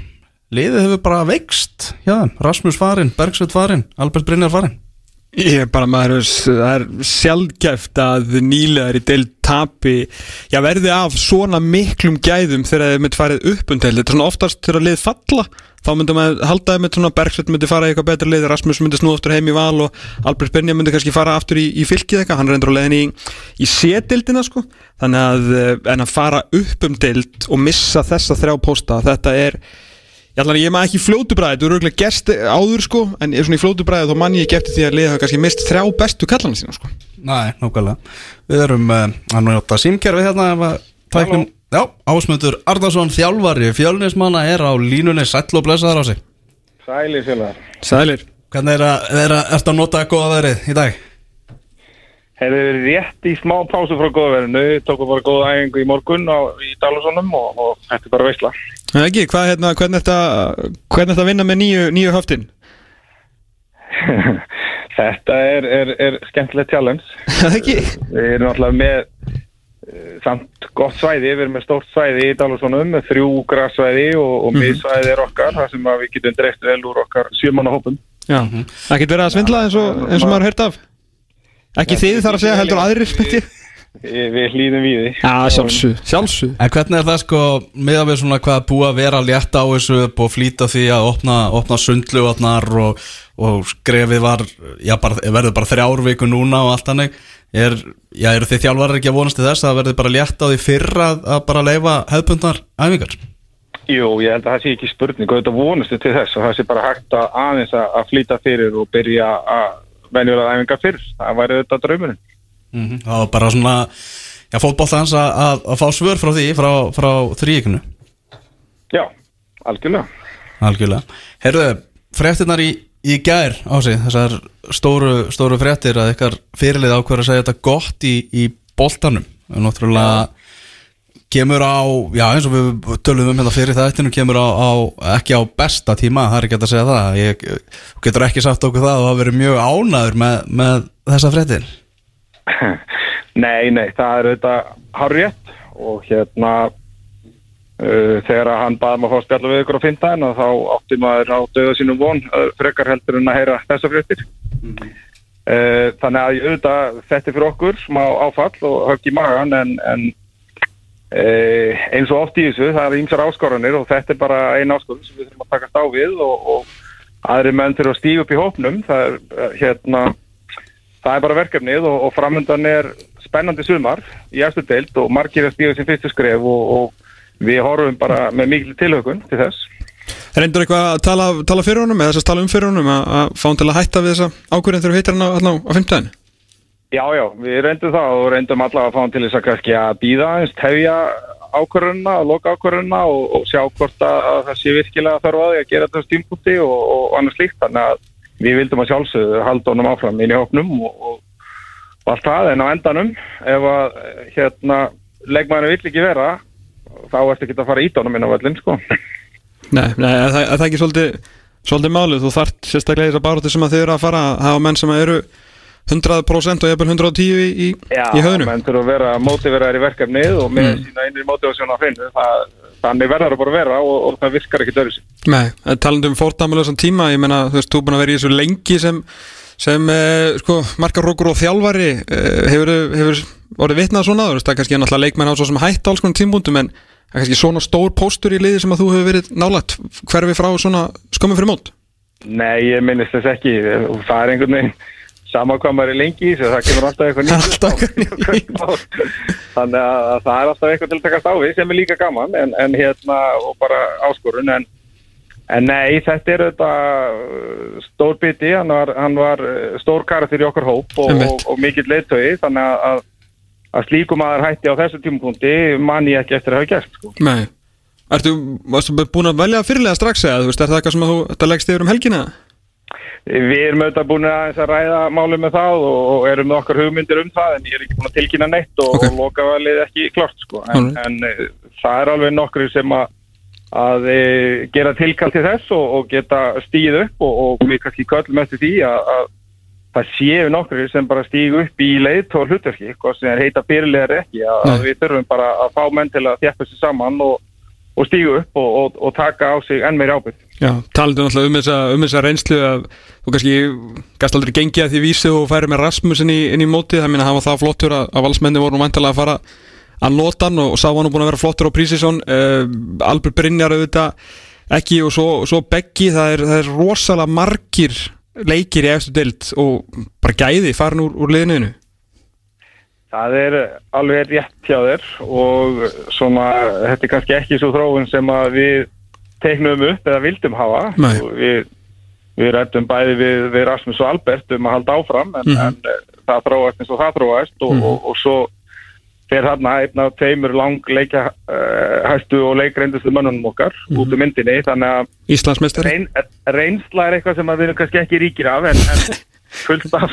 liðið hefur bara veikst þeim, Rasmus farin, Bergsveit farin Albert Brynjar farin Ég er bara maður, það er sjálfgæft að nýlegar í deild tapi, já verði af svona miklum gæðum þegar þeir myndi farið upp um þetta er svona oftast þegar lið falla, þá myndi maður haldaði með svona Bergsveit myndi fara í eitthvað betra lið, Rasmus myndi snúða aftur heim í val og Albert Benja myndi kannski fara aftur í, í fylkið eitthvað, hann reyndur á leiðin í, í C-deildina sko, þannig að eh, en að fara upp um og missa þessa þrjá pósta, þetta er Ég ætla að ég maður ekki í fljótu bræði, þú eru auðvitað gerst áður sko, en svona í fljótu bræði þá mann ég ekki eftir því að liða kannski mist þrjá bestu kallana sína sko. Nei, nákvæmlega Við erum uh, að njóta símkerfi hérna ef að tæknum, Já, Ásmundur Arnarsson, þjálfari fjölnismanna er á línunni sæll og blessaður á sig Sælir félagar. Sælir. Hvernig er að, er að, ertu að nota góða veðrið í dag? Hefur verið rétt í smá pásu frá góðverðinu, tókum bara góða æfingu í morgun á, í Dalasónum og, og þetta er bara veisla. Það ekki, hvað, hérna, hvernig er þetta hvernig er þetta að vinna með nýju, nýju höftin? [laughs] þetta er, er, er skemmtilegt challenge. [laughs] Það ekki? Við erum alltaf með uh, samt gott svæði, við erum með stórt svæði í Dalasónum, með þrjú grassvæði og, og miðsvæði er okkar, þar sem við getum dreift vel úr okkar sjömanna hópum. Já, það getur verið að svindla eins og, eins og maður hört af Ekki þið þar að segja heldur aðrir smyndi Við, við hlýðum við því. Já, sjálfsög, sjálfsög En hvernig er það sko með að við svona hvað búið að vera létt á þessu upp og flýta því að opna, opna sundluvatnar og, og skrefið var, já bara, verður bara þrjár viku núna og allt hannig er, já eru þið þjálfarar ekki að vonast til þess að það verður bara létt á því fyrr að, bara leifa hefðbundnar æfingar Jú, ég held að það sé ekki spurning og þetta vonustu til þess og það sé bara hægt að aðeins að, að flýta fyrir og byrja að venjulega æfinga fyrr. Það væri þetta draumurinn. Mm Það var bara svona, já fótbollans að, að, að fá svör frá því frá, frá þrýikinu Já, algjörlega. Algjörlega. Herðu, fréttinnar í, í gær á sig, þessar stóru, stóru fréttir að ykkar fyrirlið ákveður að segja þetta gott í, í boltanum. Og náttúrulega kemur á, já eins og við tölum um hérna fyrir þættinu, kemur á, á ekki á besta tíma, það er ekki að segja það. Ég getur ekki sagt okkur það og það verið mjög ánæður með, með þessa fréttir. Nei, nei, það er auðvitað harrétt og hérna uh, þegar hann baði maður að fá að spjalla við ykkur á fintæðin og þá átti maður á döða sínum von uh, frekar heldur en að heyra þessa fréttir. uh, þannig að auðvitað þetta er fyrir okkur smá áfall og högg í magan en, en e, eins og oft í þessu, það er ýmsar áskoranir og þetta er bara einn áskorun sem við þurfum að takast á við og, og aðri menn þurfum að stíga upp í hópnum það er, eh, hérna, það er bara verkefnið og, og framöndan er spennandi sumar í eftir deild og margir að stíga sem fyrstu skref og, og við horfum bara með mikil tilhökun til þess Reyndur eitthvað að tala, tala fyrir honum eða þess að tala um fyrir honum að, að fá hann til að hætta við þessa ákvörðin þegar þú heitir hann á, á, á 15. Já, já, við reyndum það og reyndum allavega að fá hann til þess að kannski að býða eins, tefja ákvörðunna og loka ákvörðunna og, og sjá hvort að, að það sé virkilega þarf að því að gera þessu tímpúti og, og annars líkt þannig að við vildum að sjálfsögðu halda honum áfram inn í hóknum og, og allt það en á endanum ef að hérna leikmæðinu vill ekki vera þá ertu ekki að fara ít honum inn á völlin sko. Nei, nei er, það, er það ekki svolítið, svolítið málið, þú þart sérstaklega í þessar baróti sem að þið eru að fara að hafa menn sem eru 100% og jafnvel 110 í, í, í höfnum menn þurfa að vera mótiveraðar í verkefnið og með Mm. sína einri mótivasjón á hreinu það, þannig verðar það bara að vera og, og það virkar ekki dörri sig Nei, talandi um fórtamöluðsan tíma ég meina, þú veist, þú er búin að vera í þessu lengi sem, sem eh, sko, markarrókur og þjálfari eh, hefur, hefur orðið vitnað svona, þú veist, það er kannski náttúrulega leikmenn á svo sem hætt á alls konar tímbúndum en það er kannski svona stór póstur í liði sem að þú hefur verið nálægt hverfi frá svona skömmum fyrir mót? Nei, ég minnist þess ekki. Það er einhvern veginn sama hvað maður er lengi í þessu, það kemur alltaf eitthvað nýtt. Alltaf eitthvað [laughs] þannig að að það er alltaf eitthvað til að takast á við sem er líka gaman en, en hérna og bara áskorun en, en nei, þetta er þetta uh, stór biti, hann var, hann var uh, stór karakter í okkar hóp og, og, og mikill leiðtögi þannig að, að, slíkum aðar hætti á þessu tímapunkti man ég ekki eftir að hafa gert sko. Nei. Ertu, búin að velja fyrirlega strax eða, þú veist, er það eitthvað sem þú, þetta leggst yfir um helgina? Við erum auðvitað búin að, að ræða málum með það og, og erum með okkar hugmyndir um það en ég er ekki búin að tilkynna neitt og, Ok. og lokavalið ekki klart sko. en, en eh, það er alveg nokkru sem að, að e, gera tilkall til þess og, og geta stíð upp og, og við kannski köllum eftir því að, að það séu nokkru sem bara stígu upp í leitt og hlutverki, hvað sem er heita byrjulegar ekki, að, Nei. við þurfum bara að fá menn til að þjappa sér saman og, og stígu upp og, og, og taka á sig enn meiri ábyrgð. Já, talandi náttúrulega um þessa, um þessa reynslu að þú kannski gæst aldrei gengið að því vísi og færi með Rasmusin í, inn í mótið, það minna að hafa það flottur að, að valsmenni voru nú vantilega að fara að nota hann og, og sá hann búin að vera flottur á Prísisson uh, Albert Brynjar auðvitað ekki og svo, svo Beggi, það er, það er rosalega margir leikir í eftir dild og bara gæði farin úr, úr liðinu Það er alveg rétt hjá þér og svona, þetta er kannski ekki svo þróun sem við teiknum upp eða vildum hafa. Og Við, við rættum bæði við, við Rasmus og Albert um að halda áfram en, Mhm. en eh, það þróast eins og það þróast og, Mhm. og, og svo fer hann einn af tveimur lang leikja uh, hæstu og leikreindustu mönnunum okkar út um myndinni Íslandsmeistari reyn, reynsla er eitthvað sem við kannski ekki ríkir af en, en [laughs] fullt af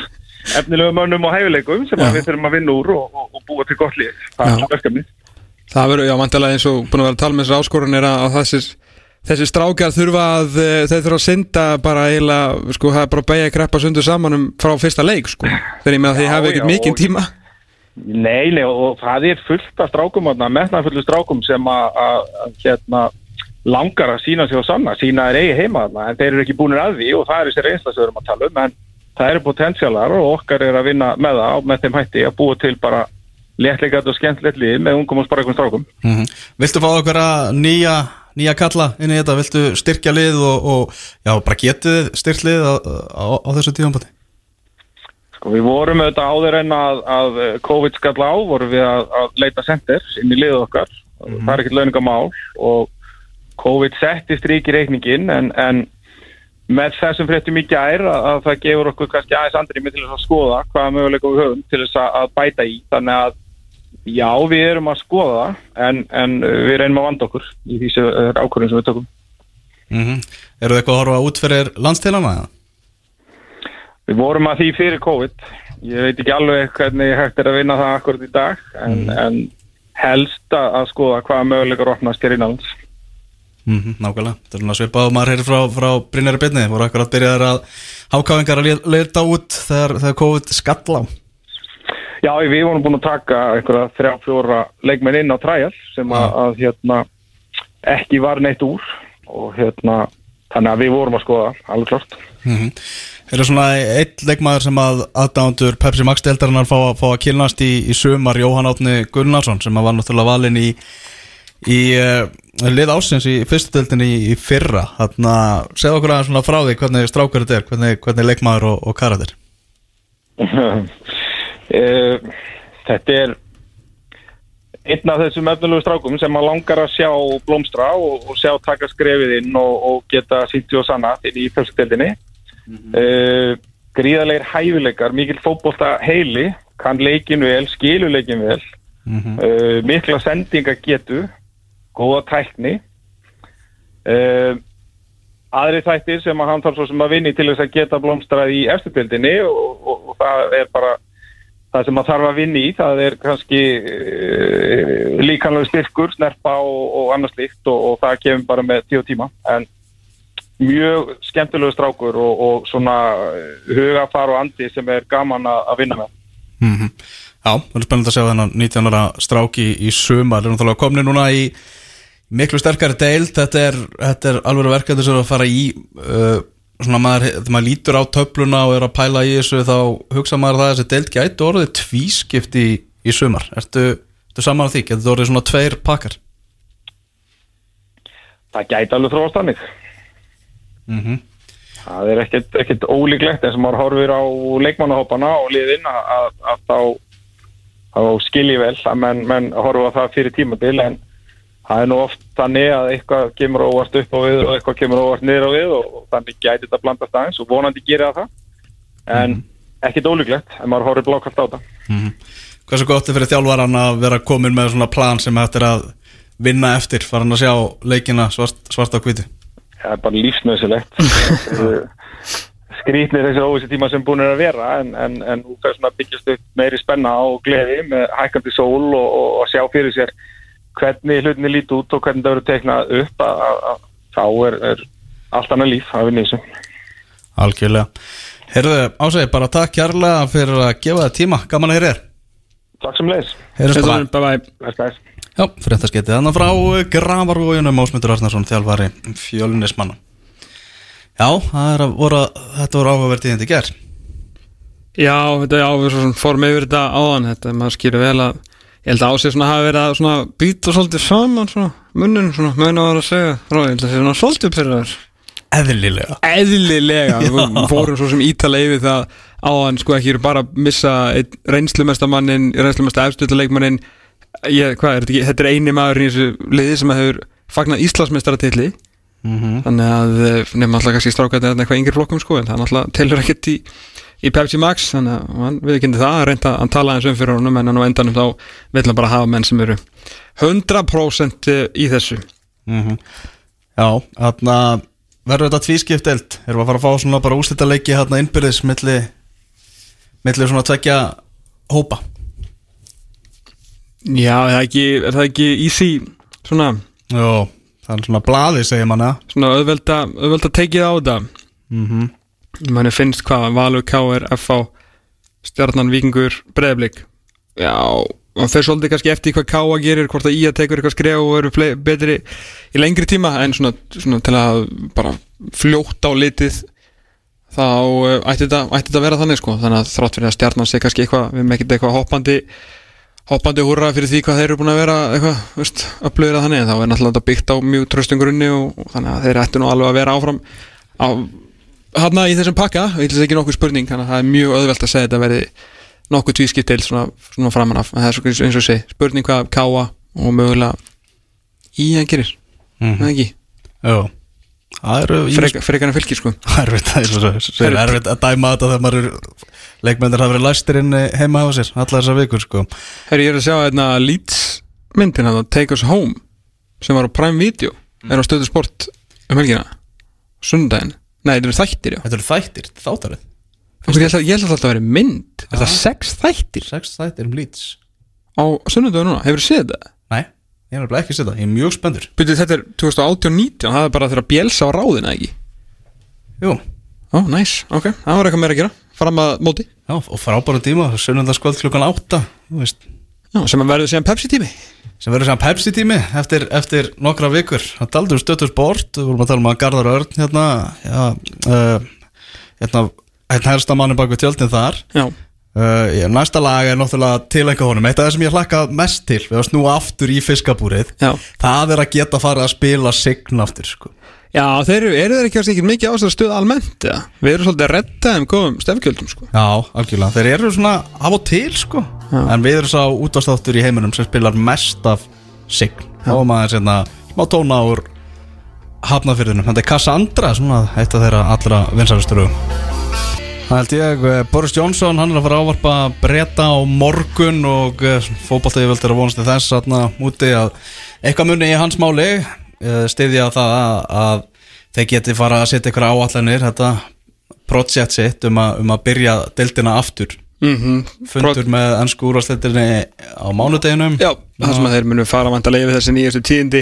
efnilegu mönnum og hæfileikum sem við þurfum að vinna úr og, og, og búa til gott lið. Það er verkefni Það verður, já, vantilega eins og búin að vera að tala með þessar áskorun er að, þessir, þessir strákjar þurfa að, eh, þeir þurfa að synda bara eiginlega, sko, það er bara beigja kreppa sundur saman um frá fyrsta leik, sko. Þegar ég með að hafi já, ekkert mikinn og- tíma. Nei, nei, og það er fullt af strákum metnafullu strákum sem að hérna, langar að sína sig á sanna, sína er eigi heima en þeir eru ekki búinir að því og það er þessi reynsla sem við erum að tala um en það eru potensialar og okkar er að vinna með það og með þeim hætti að búa til bara léttleikat og skemmtilegt lið með ungum og sparkum strákum. Mm Viltu fá okkur að nýja, nýja kalla inn í þetta, viltu styrkja lið og, og já, bara getið styrkt lið á, á, á þessu tíðanbæti Sko við vorum auðvitað áður en að, að COVID skall á, vorum við að, að leita sendir inn í liðu okkar. Það er ekkert launingamál og COVID setti strík í reikningin en, en með þessum fréttum í gær að, að það gefur okkur kannski aðeins andrými til að skoða hvaða möguleika við höfum til þess að, að bæta í. Þannig að já, við erum að skoða það en, en við reynum að vanda okkur í því sem er ákvörðin sem við tökum. mm Eru þið eitthvað að horfa út fyrir landstilana? Við vorum að því fyrir COVID. Ég veit ekki alveg hvernig hægt er að vinna það akkurat í dag en, en helst að, skoða hvaða möguleikar opnast hér innanlands. Mm nákvæmlega, þetta er svona svipað og maður heyrir frá, frá Brynjari Byrni, voru akkurat byrjaðar að hákáfingar að le- leita út þegar, þegar COVID skall á? Já, við vorum búin að taka einhverja þrjá, fjóra leikmenn inn á træjal sem að, að hérna, ekki var neitt úr og hérna þannig að við vorum að skoða, alveg klart Er það svona eitt leikmaður sem að aðdándur Pepsi Max deildarinnar fá, fá að kynast í, í sumar Jóhann Átni Gunnarsson sem að var náttúrulega valinn í, í uh, lið ásins í fyrstu deildinni í, í fyrra þannig að segja okkur aðeins svona frá því hvernig strákur þetta er, hvernig, hvernig leikmaður og, og karakter. [laughs] Eh, Þetta er einn af þessum efnulegu strákum sem að langar að sjá blómstra og, og sjá taka skrefið inn og, og geta sýnti og sanna inn í fjöldsteldinni mm gríðarlegar hæfileikar, mikill fótbolta heili, kann leikin vel skilur leikin vel. Uh, mikla sendinga getu góða tækni. Uh, aðri þættir sem að hann þarf svo sem að vinni til þess að geta blómstrað í eftirdeldinni og, og, og það er bara það sem að þarf að vinni í, það er kannski uh, líkanlega styrkur, snerpa og, og annars líkt og, það kemur bara með tíu tíma. En mjög skemmtilegu strákur og, og svona eh, hugafar og andi sem er gaman að, vinna með. Mm Já, það er spennandi að sjá þennan 19 ára strák í, sumar. Er náttúrulega komni núna í miklu sterkari deild þetta er, þetta er alveg verkefni sem er að fara í uh, svona maður, þegar maður lítur á töfluna og er að pæla í þessu þá hugsa maður það að þessi deild gæti orðið tvískipt í, í sumar. Ertu, ertu saman á því, getur þetta orðið svona tveir pakkar? Það gæti alveg þróast þannig. Mm það er ekkert, ekkert ólíklegt eins og maður horfir á leikmannahópana og liðin að, að, að þá, þá skilji vel að menn, menn horfa það fyrir tímabil en það er nú oft þannig að eitthvað kemur óvart upp á við og eitthvað kemur óvart niður á við og, og þannig gæti þetta blandast aðeins og vonandi gera það en ekkert ólíklegt ef maður horfir blákalt á það Hversu gott er fyrir þjálfaran að vera komin með svona plan sem hættir að vinna eftir, farin að sjá leikina svart, svart á hviti það er bara lífsnöðsilegt [laughs] skrítnir þessir óvissi tíma sem búin er að vera en, en, en nú fer svona byggjast upp meiri spenna og gleði með hækandi sól og, og, og sjá fyrir sér hvernig hlutinni líti út og hvernig það verður teiknað upp að, að, að þá er, er allt annað líf að vinna í þessu. Algjörlega. Herðu, ásæði, bara takk kærlega fyrir að gefa það tíma, gaman að heyra þér. Takk sem Heyrjumst bara. Bye bye. Já, fyrir þetta sketið þannig frá Gravarvójunum Ásmundur Arnarsson, þjálfari fjölunismanna Já, það er að voru, þetta voru áhugavert í þetta ger Já, þetta er svo svona form yfir þetta áðan. Þetta maður skýrir vel að Ég held að ásið svona hafi verið að svona býta svolítið saman svona munnun svona meina að vera að segja. Rá, ég held að það sé svona svolítið pyrraður Eðlilega. Eðlilega, [laughs] við fórum svo sem ítala yfir það áðan sko ekki bara missa reynslumestamannin, reynslumesta efstöldaleikmannin ég, hvað er þetta ekki, þetta er eini maður í þessu liði sem hefur fagnað Íslandsmeistaratilli þannig að eh, nema alltaf kannski stráka þetta eitthvað yngri flokkum sko en það er alltaf telur ekkert í, í Pepsi Max þannig að hann við ekki það að reynda að tala eins um fyrir honum en á endanum þá vill hann bara hafa menn sem eru 100% í þessu. Mm Já, þarna verður þetta tvískiptelt Erum við að fara að fá svona bara úslita leiki hérna innbyrðis milli milli svona tvekja hópa? Já, er það ekki, er það ekki easy svona, Jó, það er svona blaði segir manna svona auðvelda, auðvelda tekið á þetta? Mm manni finnst hvað Valur, K.R. F.A. Stjarnan, Víkingur, Breiðblik já, hann fer svolítið kannski eftir hvað K.A. gerir, hvort að Í.A. tekur eitthvað skref og eru betri í lengri tíma en svona, svona til að bara fljótt á litið þá uh, ætti þetta, ætti þetta að vera þannig sko þannig að þrátt fyrir að Stjarnan sé kannski eitthvað við erum ekkert eitthvað hoppandi hoppandi húrra fyrir því hvað þeir eru búin að vera eitthvað, veist, upplöður að þannig en þá er náttúrulega byggt á mjög tröstum grunni og, og þannig að þeir ættu nú alveg að vera áfram á, hann í þessum pakka ég ætla ekki nokkuð spurning þannig að það er mjög auðvelt að segja þetta verði nokkuð tvískipt til svona, svona framan af. En það er svo eins og sé, spurning hvað káa og mögulega í hann gerir, mm Mhm. ekki? Jó, það eru Frek, frekar en fylgir sko. [laughs] Það er það er erfitt. að dæma þetta þegar maður er leikmennir hafa verið læstir inn heima á sér allar þessar vikur sko. Herri, ég er að sjá hérna Leeds myndin að Take Us Home sem var á Prime Video er á stöðu sport um helgina sundaginn, nei þetta er þættir já. Þetta eru þættir, þáttarið ég held að- held að þetta að vera mynd. Er það sex þættir? Sex þættir um lýts á sunnudaginn núna, hefur þú séð þetta? Nei, ég nefnilega ekki að setja, ég er mjög spendur Byrju, þetta er 2018-19, það er bara þegar bjelsa á ráðina ekki? Jú, Ó, næs, ok, það var eitthvað meira að gera. Fram að móti. Já, og frábæra tíma, sunnundaskvöld klukkan átta Þú veist, Já, sem að verður síðan Pepsi tími. Sem verður sem Pepsi tími eftir, eftir nokkra vikur. Það taldur stöttur sport, við vorum að tala um að Garðar Örn hérna já, uh, hérna, hérna helsta manni bak við tjöldin þar. Uh, ég- næsta lag er náttúrulega tilenga honum. Eitt af það sem ég hlakka mest til við að snúa aftur í fiskabúrið Já. það er að geta farið að spila sign aftur sko. Já þeir eru, eru þeir ekki ekki mikið ástæða stöð almennt eða? Við erum svolítið að redda þeim góðum stefgjöldum sko. Já, algjörlega, þeir eru svona af og til sko. en við erum sá útastáttur í heiminum sem spilar mest af sign þá er maður hérna, má tóna úr hafnafyrðinu, þetta er Cassandra svona eitt af þeirra allra vinsælustur Það held ég, eh, Boris Johnson, hann er að fara að ávarpa breyta á morgun og fótballtegi veldur að vonast til þess aðna úti að eitthvað muni í hans máli eh, styðja það að, að þeir geti fara að setja ykkur áallanir, þetta project sitt um, að- um að byrja deildina aftur. mm Fundur með ennsku úrvarsleitinni á mánudeginum. Já, það sem að þeir munu fara vantarlega yfir þessi nýjastu tíðindi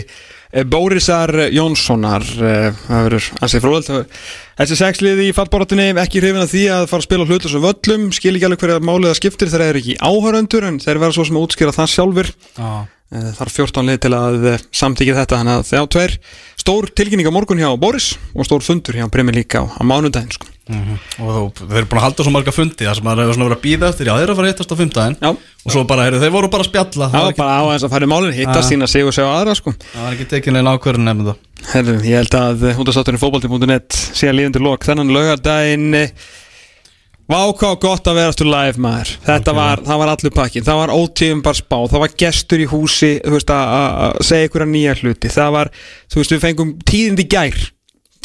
Bórisar Jónssonar eh, það verður ansið fróðald Þessi sexliði í fallbortinni ekki hrifin að því að fara að spila hlutur sem völlum skil ekki alveg hverja málið það skiptir þeir eru ekki áhöröndur en þeir verða svo sem að útskýra það sjálfur Já. Eh, Það er 14 lið til að eh, samþykja þetta þannig að þjá tveir stór tilkynning á morgun hjá Boris og stór fundur hjá Bremi líka á, á mánudaginn sko. Mhm. Og þú, þeir eru búin að halda svo marga fundi þar sem maður hefur svona verið að býða eftir, já þeir eru að fara að hittast á Já. og svo bara, heyrðu, þeir voru bara að spjalla Það það var ekki, bara á þess að fara í málinn hittast Já. sína sig og segja aðra sko. það var ekki tekin einn ákvörðin nefnum það. Herru, ég held að hundastátturinn fótbolti.net sé að líðandi lok þennan laugardaginn. Váká gott að vera aftur live maður. Þetta var, það var allur pakkin Það var ótíðum bara spá. Það var gestur í húsi Þú veist að- segja ykkur að nýja hluti. Það var, þú veist við fengum tíðindi gær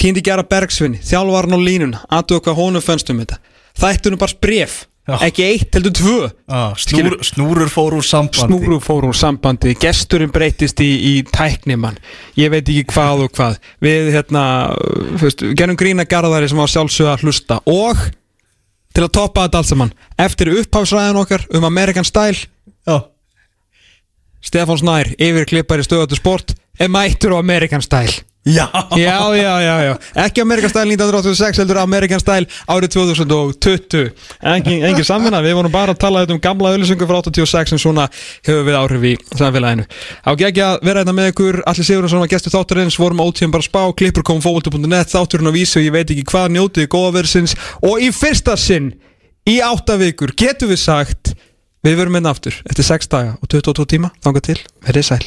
Tíðindi gær að Bergsvinni Þjálfarn á línuna Aðtöðu hvað honum fannst um þetta. Þættunum bara bref Já. Ekki eitt heldur tvö. Ah, snúr, Snúrur fór úr sambandi. Snúru fór úr sambandi, gesturinn breytist í, í tæknimann, ég veit ekki hvað og hvað, við hérna við gerum grína garðari sem var sjálfsögða hlusta. Og til að toppa þetta allt saman, eftir upphafsræðin okkar um American Style. Já, Stefán Snær, yfirklippari stöðatu sport er mættur á American Style já, Já, já, já, ekki American Style 1986 heldur American Style árið 2020 Engin, engin samvinna, við vorum bara að tala um gamla auðlýsingu frá 86 en svona hefur við áhrif í samfélaginu. Á ekki að vera þetta með ykkur. Allir Sigurðarsson var gestur þátturins, vorum ótíðum bara spá. Klippur kom fóvöldu.net, þátturinn á vísu ég veit ekki hvað, njótið góða versins. Og í fyrsta sinn, í átta vikur getum við sagt, við verum inn aftur eftir 6 daga og 22 tíma, þangað til, verið sæl